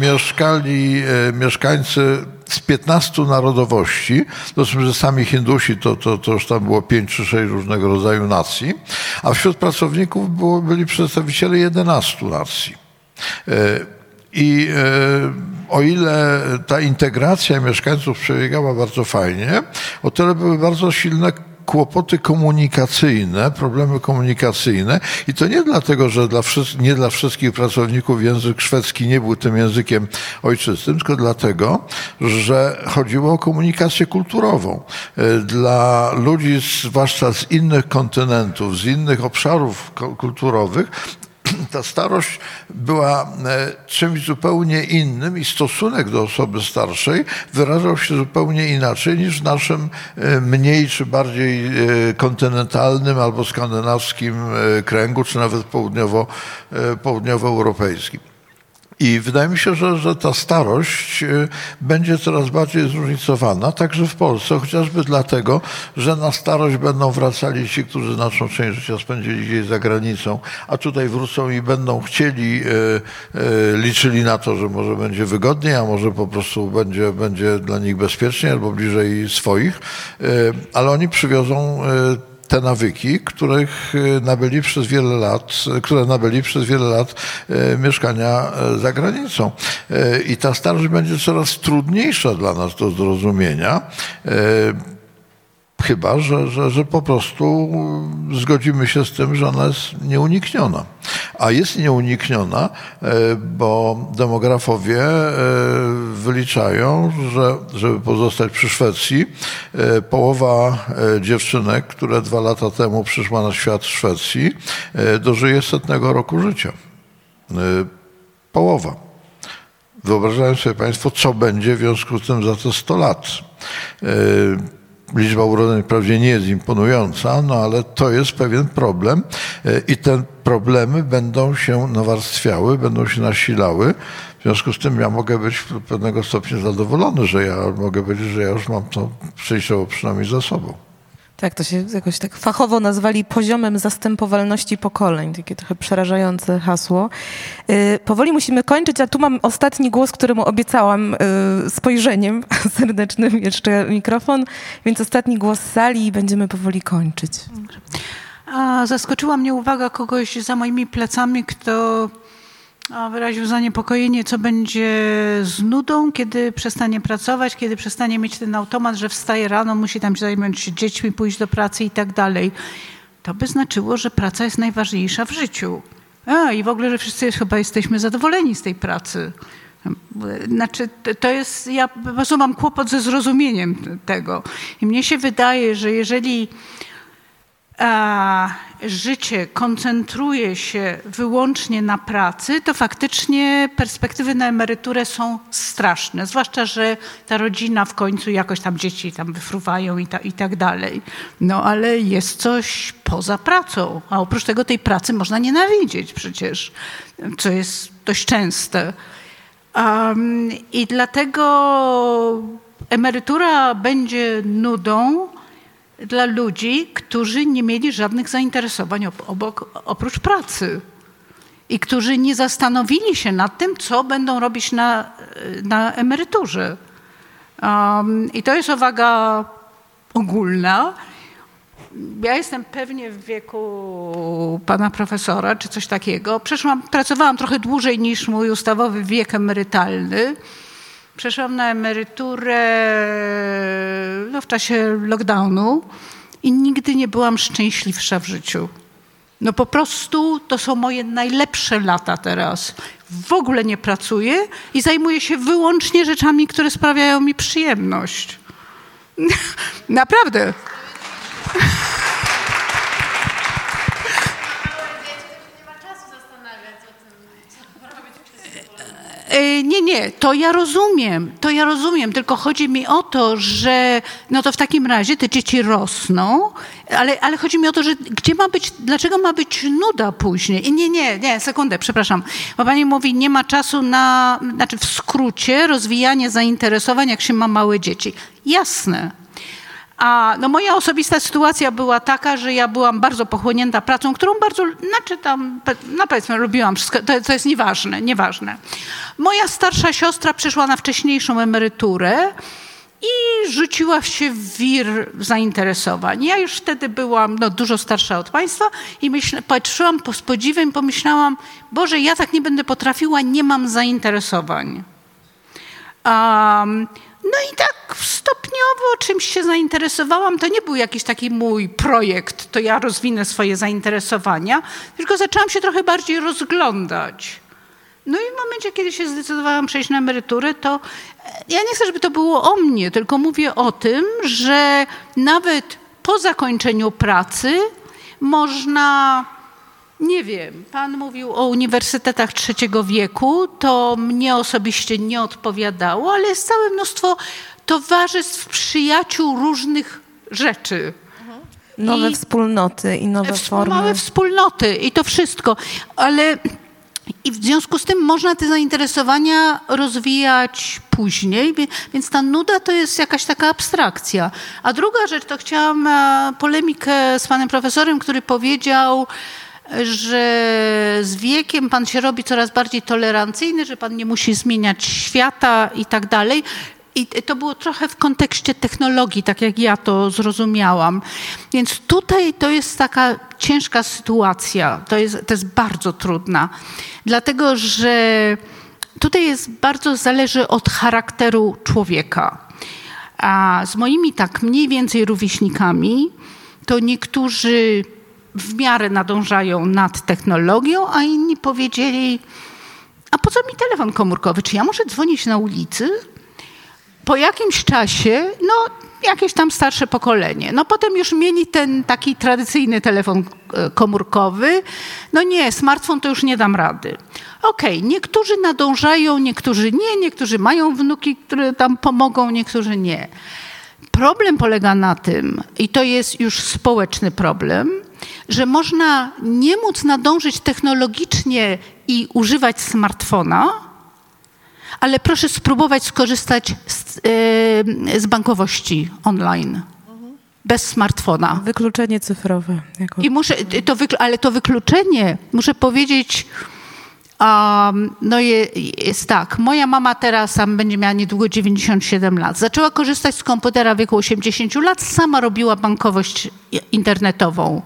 mieszkali mieszkańcy z 15 narodowości, to znaczy, że sami Hindusi to, to, to już tam było 5 czy 6 różnego rodzaju nacji, a wśród pracowników było, byli przedstawiciele 11 nacji. E, I e, o ile ta integracja mieszkańców przebiegała bardzo fajnie, o tyle były bardzo silne kłopoty komunikacyjne, problemy komunikacyjne i to nie dlatego, że dla nie dla wszystkich pracowników język szwedzki nie był tym językiem ojczystym, tylko dlatego, że chodziło o komunikację kulturową. E, dla ludzi, zwłaszcza z innych kontynentów, z innych obszarów kulturowych, ta starość była e, czymś zupełnie innym i stosunek do osoby starszej wyrażał się zupełnie inaczej niż w naszym e, mniej czy bardziej e, kontynentalnym albo skandynawskim kręgu, czy nawet południowo, południowoeuropejskim. I wydaje mi się, że, że ta starość y, będzie coraz bardziej zróżnicowana, także w Polsce, chociażby dlatego, że na starość będą wracali ci, którzy znaczną część życia spędzili gdzieś za granicą, a tutaj wrócą i będą chcieli, y, y, liczyli na to, że może będzie wygodniej, a może po prostu będzie, będzie dla nich bezpieczniej albo bliżej swoich, ale oni przywiozą te nawyki, których e, nabyli przez wiele lat, które nabyli przez wiele lat e, mieszkania za granicą. I ta starość będzie coraz trudniejsza dla nas do zrozumienia. Chyba, że, że, że po prostu zgodzimy się z tym, że ona jest nieunikniona. A jest nieunikniona, e, bo demografowie e, wyliczają, że żeby pozostać przy Szwecji, e, połowa dziewczynek, które dwa lata temu przyszła na świat w Szwecji, dożyje setnego roku życia. Połowa. Wyobrażają sobie Państwo, co będzie w związku z tym za te 100 lat liczba urodzeń wprawdzie nie jest imponująca, no ale to jest pewien problem e, i te problemy będą się nawarstwiały, będą się nasilały. W związku z tym ja mogę być do pewnego stopnia zadowolony, że ja mogę powiedzieć, że ja już mam to przejściowo przynajmniej za sobą. Tak, to się jakoś tak fachowo nazwali poziomem zastępowalności pokoleń. Takie trochę przerażające hasło. Yy, powoli musimy kończyć, a tu mam ostatni głos, któremu obiecałam yy, spojrzeniem serdecznym jeszcze mikrofon, więc ostatni głos z sali i będziemy powoli kończyć. A zaskoczyła mnie uwaga kogoś za moimi plecami, kto wyraził zaniepokojenie, co będzie z nudą, kiedy przestanie pracować, kiedy przestanie mieć ten automat, że wstaje rano, musi tam zająć się dziećmi, pójść do pracy i tak dalej. To by znaczyło, że praca jest najważniejsza w życiu. A, i w ogóle, że wszyscy chyba jesteśmy zadowoleni z tej pracy. Znaczy, to jest, ja po prostu mam kłopot ze zrozumieniem tego. I mnie się wydaje, że jeżeli życie koncentruje się wyłącznie na pracy, to faktycznie perspektywy na emeryturę są straszne. Zwłaszcza, że ta rodzina w końcu jakoś tam dzieci tam wyfruwają i, ta, i tak dalej. No ale jest coś poza pracą, a oprócz tego tej pracy można nienawidzieć przecież, co jest dość częste. Um, I dlatego emerytura będzie nudą, dla ludzi, którzy nie mieli żadnych zainteresowań obok, oprócz pracy i którzy nie zastanowili się nad tym, co będą robić na, na emeryturze. Um, I to jest uwaga ogólna. Ja jestem pewnie w wieku pana profesora, czy coś takiego. Przeszłam, pracowałam trochę dłużej niż mój ustawowy wiek emerytalny. Przeszłam na emeryturę no, w czasie lockdownu i nigdy nie byłam szczęśliwsza w życiu. No po prostu to są moje najlepsze lata teraz. W ogóle nie pracuję i zajmuję się wyłącznie rzeczami, które sprawiają mi przyjemność. Naprawdę. Nie, nie, to ja rozumiem, to ja rozumiem, tylko chodzi mi o to, że no to w takim razie te dzieci rosną, ale, ale chodzi mi o to, że gdzie ma być, dlaczego ma być nuda później? I nie, nie, nie, sekundę, przepraszam, bo pani mówi, nie ma czasu na, znaczy w skrócie, rozwijanie zainteresowań, jak się ma małe dzieci. Jasne, a no moja osobista sytuacja była taka, że ja byłam bardzo pochłonięta pracą, którą bardzo, znaczy tam, no powiedzmy, lubiłam wszystko, to, to jest nieważne, nieważne. Moja starsza siostra przeszła na wcześniejszą emeryturę i rzuciła się w wir zainteresowań. Ja już wtedy byłam no, dużo starsza od państwa i myśl, patrzyłam z podziwem pomyślałam, Boże, ja tak nie będę potrafiła, nie mam zainteresowań. Um, no i tak stopniowo czymś się zainteresowałam. To nie był jakiś taki mój projekt, to ja rozwinę swoje zainteresowania, tylko zaczęłam się trochę bardziej rozglądać. No i w momencie, kiedy się zdecydowałam przejść na emeryturę, to e, ja nie chcę, żeby to było o mnie, tylko mówię o tym, że nawet po zakończeniu pracy można nie wiem. Pan mówił o uniwersytetach trzeciego wieku. To mnie osobiście nie odpowiadało, ale jest całe mnóstwo towarzystw, przyjaciół różnych rzeczy. Nowe I wspólnoty i nowe formy. Małe wspólnoty i to wszystko. Ale i w związku z tym można te zainteresowania rozwijać później, więc ta nuda to jest jakaś taka abstrakcja. A druga rzecz, to chciałam e, polemikę z panem profesorem, który powiedział, że z wiekiem pan się robi coraz bardziej tolerancyjny, że pan nie musi zmieniać świata i tak dalej. I to było trochę w kontekście technologii, tak jak ja to zrozumiałam. Więc tutaj to jest taka ciężka sytuacja. To jest, to jest bardzo trudna. Dlatego, że tutaj jest bardzo zależy od charakteru człowieka. A z moimi tak mniej więcej rówieśnikami, to niektórzy w miarę nadążają nad technologią, a inni powiedzieli, a po co mi telefon komórkowy? Czy ja muszę dzwonić na ulicy? Po jakimś czasie, no jakieś tam starsze pokolenie. No potem już mieli ten taki tradycyjny telefon e, komórkowy. No nie, smartfon to już nie dam rady. Okej, okay, niektórzy nadążają, niektórzy nie, niektórzy mają wnuki, które tam pomogą, niektórzy nie. Problem polega na tym, i to jest już społeczny problem, że można nie móc nadążyć technologicznie i używać smartfona, ale proszę spróbować skorzystać z, yy, z bankowości online bez smartfona. Wykluczenie cyfrowe. Jako... I muszę, to wyklu, ale to wykluczenie, muszę powiedzieć, um, no je, jest tak. Moja mama teraz tam będzie miała niedługo 97 lat. Zaczęła korzystać z komputera w wieku 80 lat, sama robiła bankowość internetową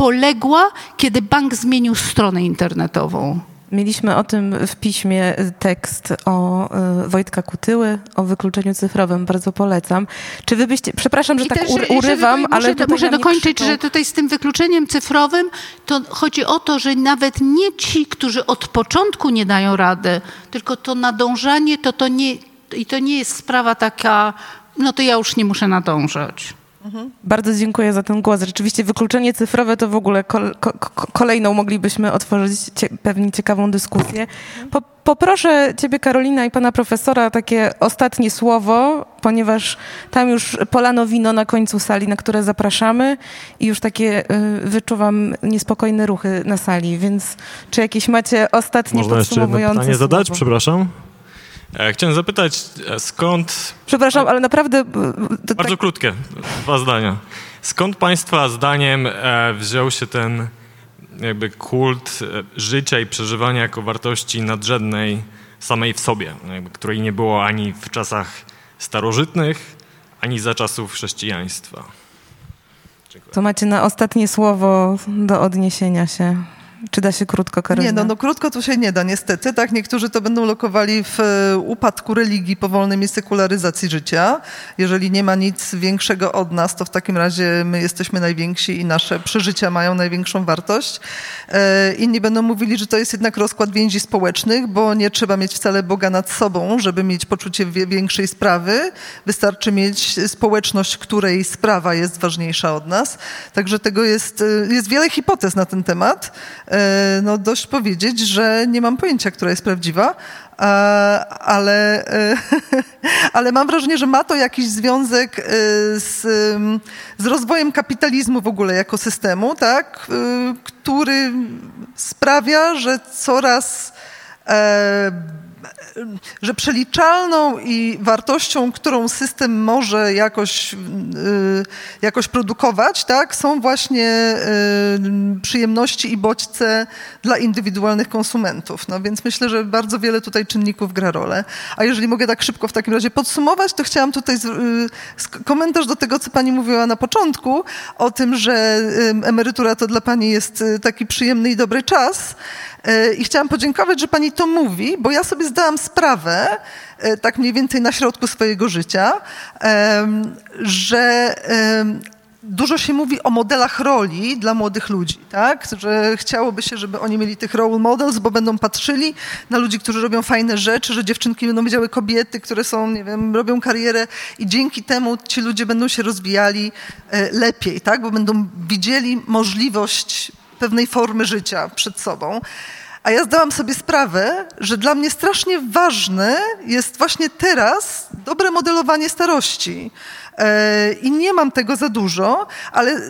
poległa, kiedy bank zmienił stronę internetową. Mieliśmy o tym w piśmie tekst o y, Wojtka Kutyły, o wykluczeniu cyfrowym. Bardzo polecam. Czy wy byście, przepraszam, że I tak też, urywam, muszę, ale muszę dokończyć, że tutaj z tym wykluczeniem cyfrowym to chodzi o to, że nawet nie ci, którzy od początku nie dają rady, tylko to nadążanie, to, to nie, i to nie jest sprawa taka, no to ja już nie muszę nadążać. Mhm. Bardzo dziękuję za ten głos. Rzeczywiście wykluczenie cyfrowe to w ogóle kol, ko, kolejną moglibyśmy otworzyć cie, pewnie ciekawą dyskusję. Po, poproszę ciebie Karolina i pana profesora takie ostatnie słowo, ponieważ tam już polano wino na końcu sali, na które zapraszamy i już takie y, wyczuwam niespokojne ruchy na sali, więc czy jakieś macie ostatnie Można podsumowujące jeszcze jedno pytanie słowo? zadać? Przepraszam. E, chciałem zapytać, e, skąd. Przepraszam, ale naprawdę. E, to Bardzo tak... krótkie, dwa zdania. Skąd Państwa zdaniem wziął się ten jakby kult życia i przeżywania jako wartości nadrzędnej samej w sobie, jakby, której nie było ani w czasach starożytnych, ani za czasów chrześcijaństwa? Dziękuję. To macie na ostatnie słowo do odniesienia się. Czy da się krótko, Karolina? Nie, no, no krótko to się nie da, niestety. Tak, niektórzy to będą lokowali w e, upadku religii powolnym i sekularyzacji życia. Jeżeli nie ma nic większego od nas, to w takim razie my jesteśmy najwięksi i nasze przeżycia mają największą wartość. E, inni będą mówili, że to jest jednak rozkład więzi społecznych, bo nie trzeba mieć wcale Boga nad sobą, żeby mieć poczucie większej sprawy. Wystarczy mieć społeczność, której sprawa jest ważniejsza od nas. Także tego jest, e, jest wiele hipotez na ten temat. E, no dość powiedzieć, że nie mam pojęcia, która jest prawdziwa, e, ale, e, ale mam wrażenie, że ma to jakiś związek z, z rozwojem kapitalizmu w ogóle jako systemu, tak, który sprawia, że coraz że przeliczalną i wartością, którą system może jakoś, y, jakoś produkować, tak, są właśnie y, przyjemności i bodźce dla indywidualnych konsumentów. No więc myślę, że bardzo wiele tutaj czynników gra rolę. A jeżeli mogę tak szybko w takim razie podsumować, to chciałam tutaj y, komentarz do tego, co pani mówiła na początku, o tym, że emerytura to dla pani jest taki przyjemny i dobry czas. E, I chciałam podziękować, że pani to mówi, bo ja sobie zdałam sprawę, e, tak mniej więcej na środku swojego życia, że dużo się mówi o modelach roli dla młodych ludzi, tak? Że chciałoby się, żeby oni mieli tych role models, bo będą patrzyli na ludzi, którzy robią fajne rzeczy, że dziewczynki będą widziały kobiety, które są, nie wiem, robią karierę i dzięki temu ci ludzie będą się rozwijali e, lepiej, tak? Bo będą widzieli możliwość pewnej formy życia przed sobą. A ja zdałam sobie sprawę, że dla mnie strasznie ważne jest właśnie teraz dobre modelowanie starości. E, I nie mam tego za dużo, ale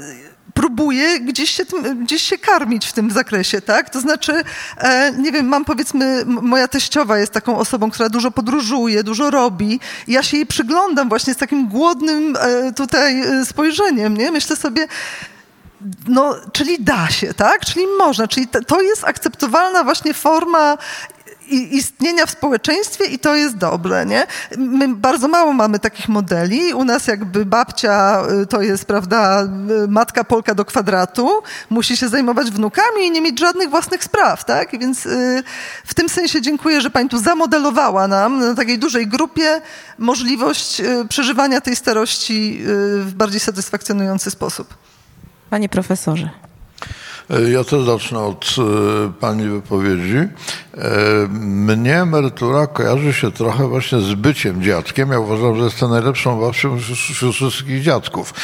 próbuję gdzieś się, gdzieś się karmić w tym zakresie, tak? To znaczy, e, nie wiem, mam powiedzmy, moja teściowa jest taką osobą, która dużo podróżuje, dużo robi. Ja się jej przyglądam właśnie z takim głodnym e, tutaj spojrzeniem, nie? Myślę sobie, no, czyli da się, tak? Czyli można, czyli to- jest akceptowalna właśnie forma istnienia w społeczeństwie i to jest dobre, nie? My bardzo mało mamy takich modeli. U nas jakby babcia y, to jest, prawda, y, matka Polka do kwadratu, musi się zajmować wnukami i nie mieć żadnych własnych spraw, tak? Więc y, w tym sensie dziękuję, że pani tu zamodelowała nam na takiej dużej grupie możliwość przeżywania tej starości w bardziej satysfakcjonujący sposób. Panie profesorze. E, Ja też zacznę od e, Pani wypowiedzi. E, Mnie emerytura kojarzy się trochę właśnie z byciem dziadkiem. Ja uważam, że jestem najlepszą babcią wśród wszystkich dziadków,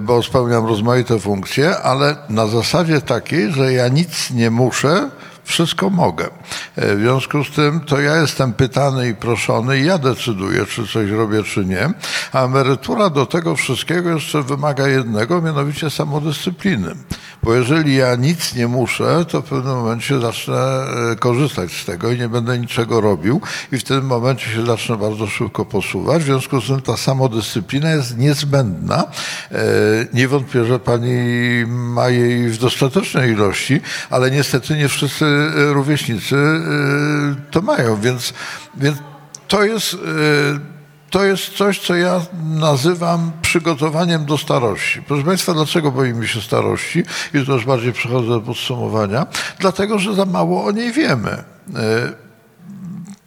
bo spełniam rozmaite funkcje, ale na zasadzie takiej, że ja nic nie muszę, wszystko mogę. E, W związku z tym to ja jestem pytany i proszony ja decyduję, czy coś robię, czy nie. A emerytura do tego wszystkiego jeszcze wymaga jednego, mianowicie samodyscypliny. Bo jeżeli ja nic nie muszę, to w pewnym momencie zacznę e, korzystać z tego i nie będę niczego robił i w tym momencie się zacznę bardzo szybko posuwać. W związku z tym ta samodyscyplina jest niezbędna. E, Nie wątpię, że pani ma jej w dostatecznej ilości, ale niestety nie wszyscy e, rówieśnicy to mają, więc, więc to jest... to jest coś, co ja nazywam przygotowaniem do starości. Proszę Państwa, dlaczego boimy się starości? I to już bardziej przechodzę do podsumowania. Dlatego, że za mało o niej wiemy. E,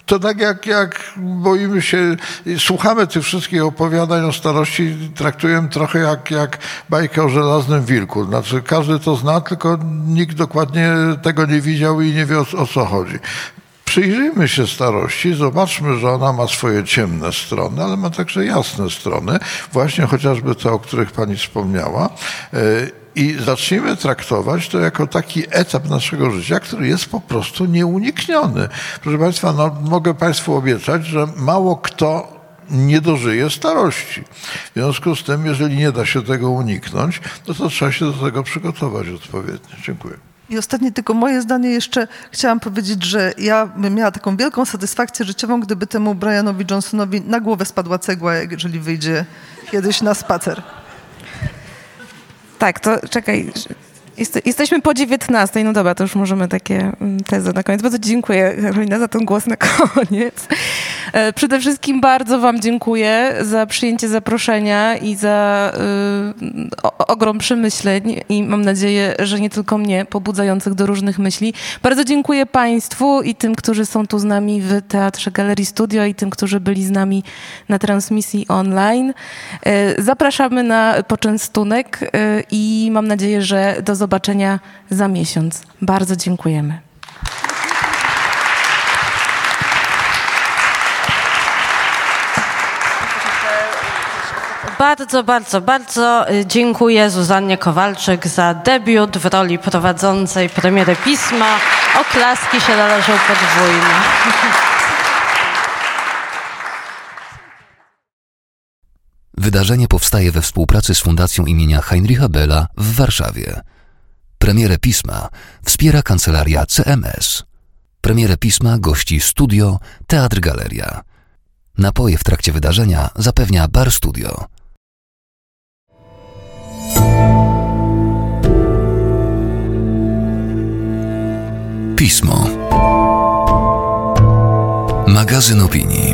To tak jak, jak boimy się, słuchamy tych wszystkich opowiadań o starości, traktujemy trochę jak, jak bajkę o żelaznym wilku. Znaczy każdy to zna, tylko nikt dokładnie tego nie widział i nie wie o, o co chodzi. Przyjrzyjmy się starości, zobaczmy, że ona ma swoje ciemne strony, ale ma także jasne strony, właśnie chociażby te, o których Pani wspomniała. E, I zacznijmy traktować to jako taki etap naszego życia, który jest po prostu nieunikniony. Proszę Państwa, no, mogę Państwu obiecać, że mało kto nie dożyje starości. W związku z tym, jeżeli nie da się tego uniknąć, no to trzeba się do tego przygotować odpowiednio. Dziękuję. I ostatnie tylko moje zdanie jeszcze chciałam powiedzieć, że ja bym miała taką wielką satysfakcję życiową, gdyby temu Brianowi Johnsonowi na głowę spadła cegła, jeżeli wyjdzie kiedyś na spacer. Tak, to czekaj. Jest, jesteśmy po 19. No dobra, to już możemy takie mm, tezy na koniec. Bardzo dziękuję, Karolina, za ten głos na koniec. E, Przede wszystkim bardzo Wam dziękuję za przyjęcie zaproszenia i za y, o, ogrom przemyśleń i mam nadzieję, że nie tylko mnie, pobudzających do różnych myśli. Bardzo dziękuję Państwu i tym, którzy są tu z nami w Teatrze Galerii Studio i tym, którzy byli z nami na transmisji online. E, Zapraszamy na poczęstunek e, i mam nadzieję, że do zobaczenia za miesiąc. Bardzo dziękujemy. bardzo, bardzo, bardzo y, dziękuję Zuzannie Kowalczyk za debiut w roli prowadzącej premierę pisma. Oklaski się należą podwójne. Wydarzenie powstaje we współpracy z Fundacją imienia Heinricha Bella w Warszawie. Premierę pisma wspiera kancelaria CMS. Premierę pisma gości studio Teatr Galeria. Napoje w trakcie wydarzenia zapewnia Bar Studio. Pismo. Magazyn opinii.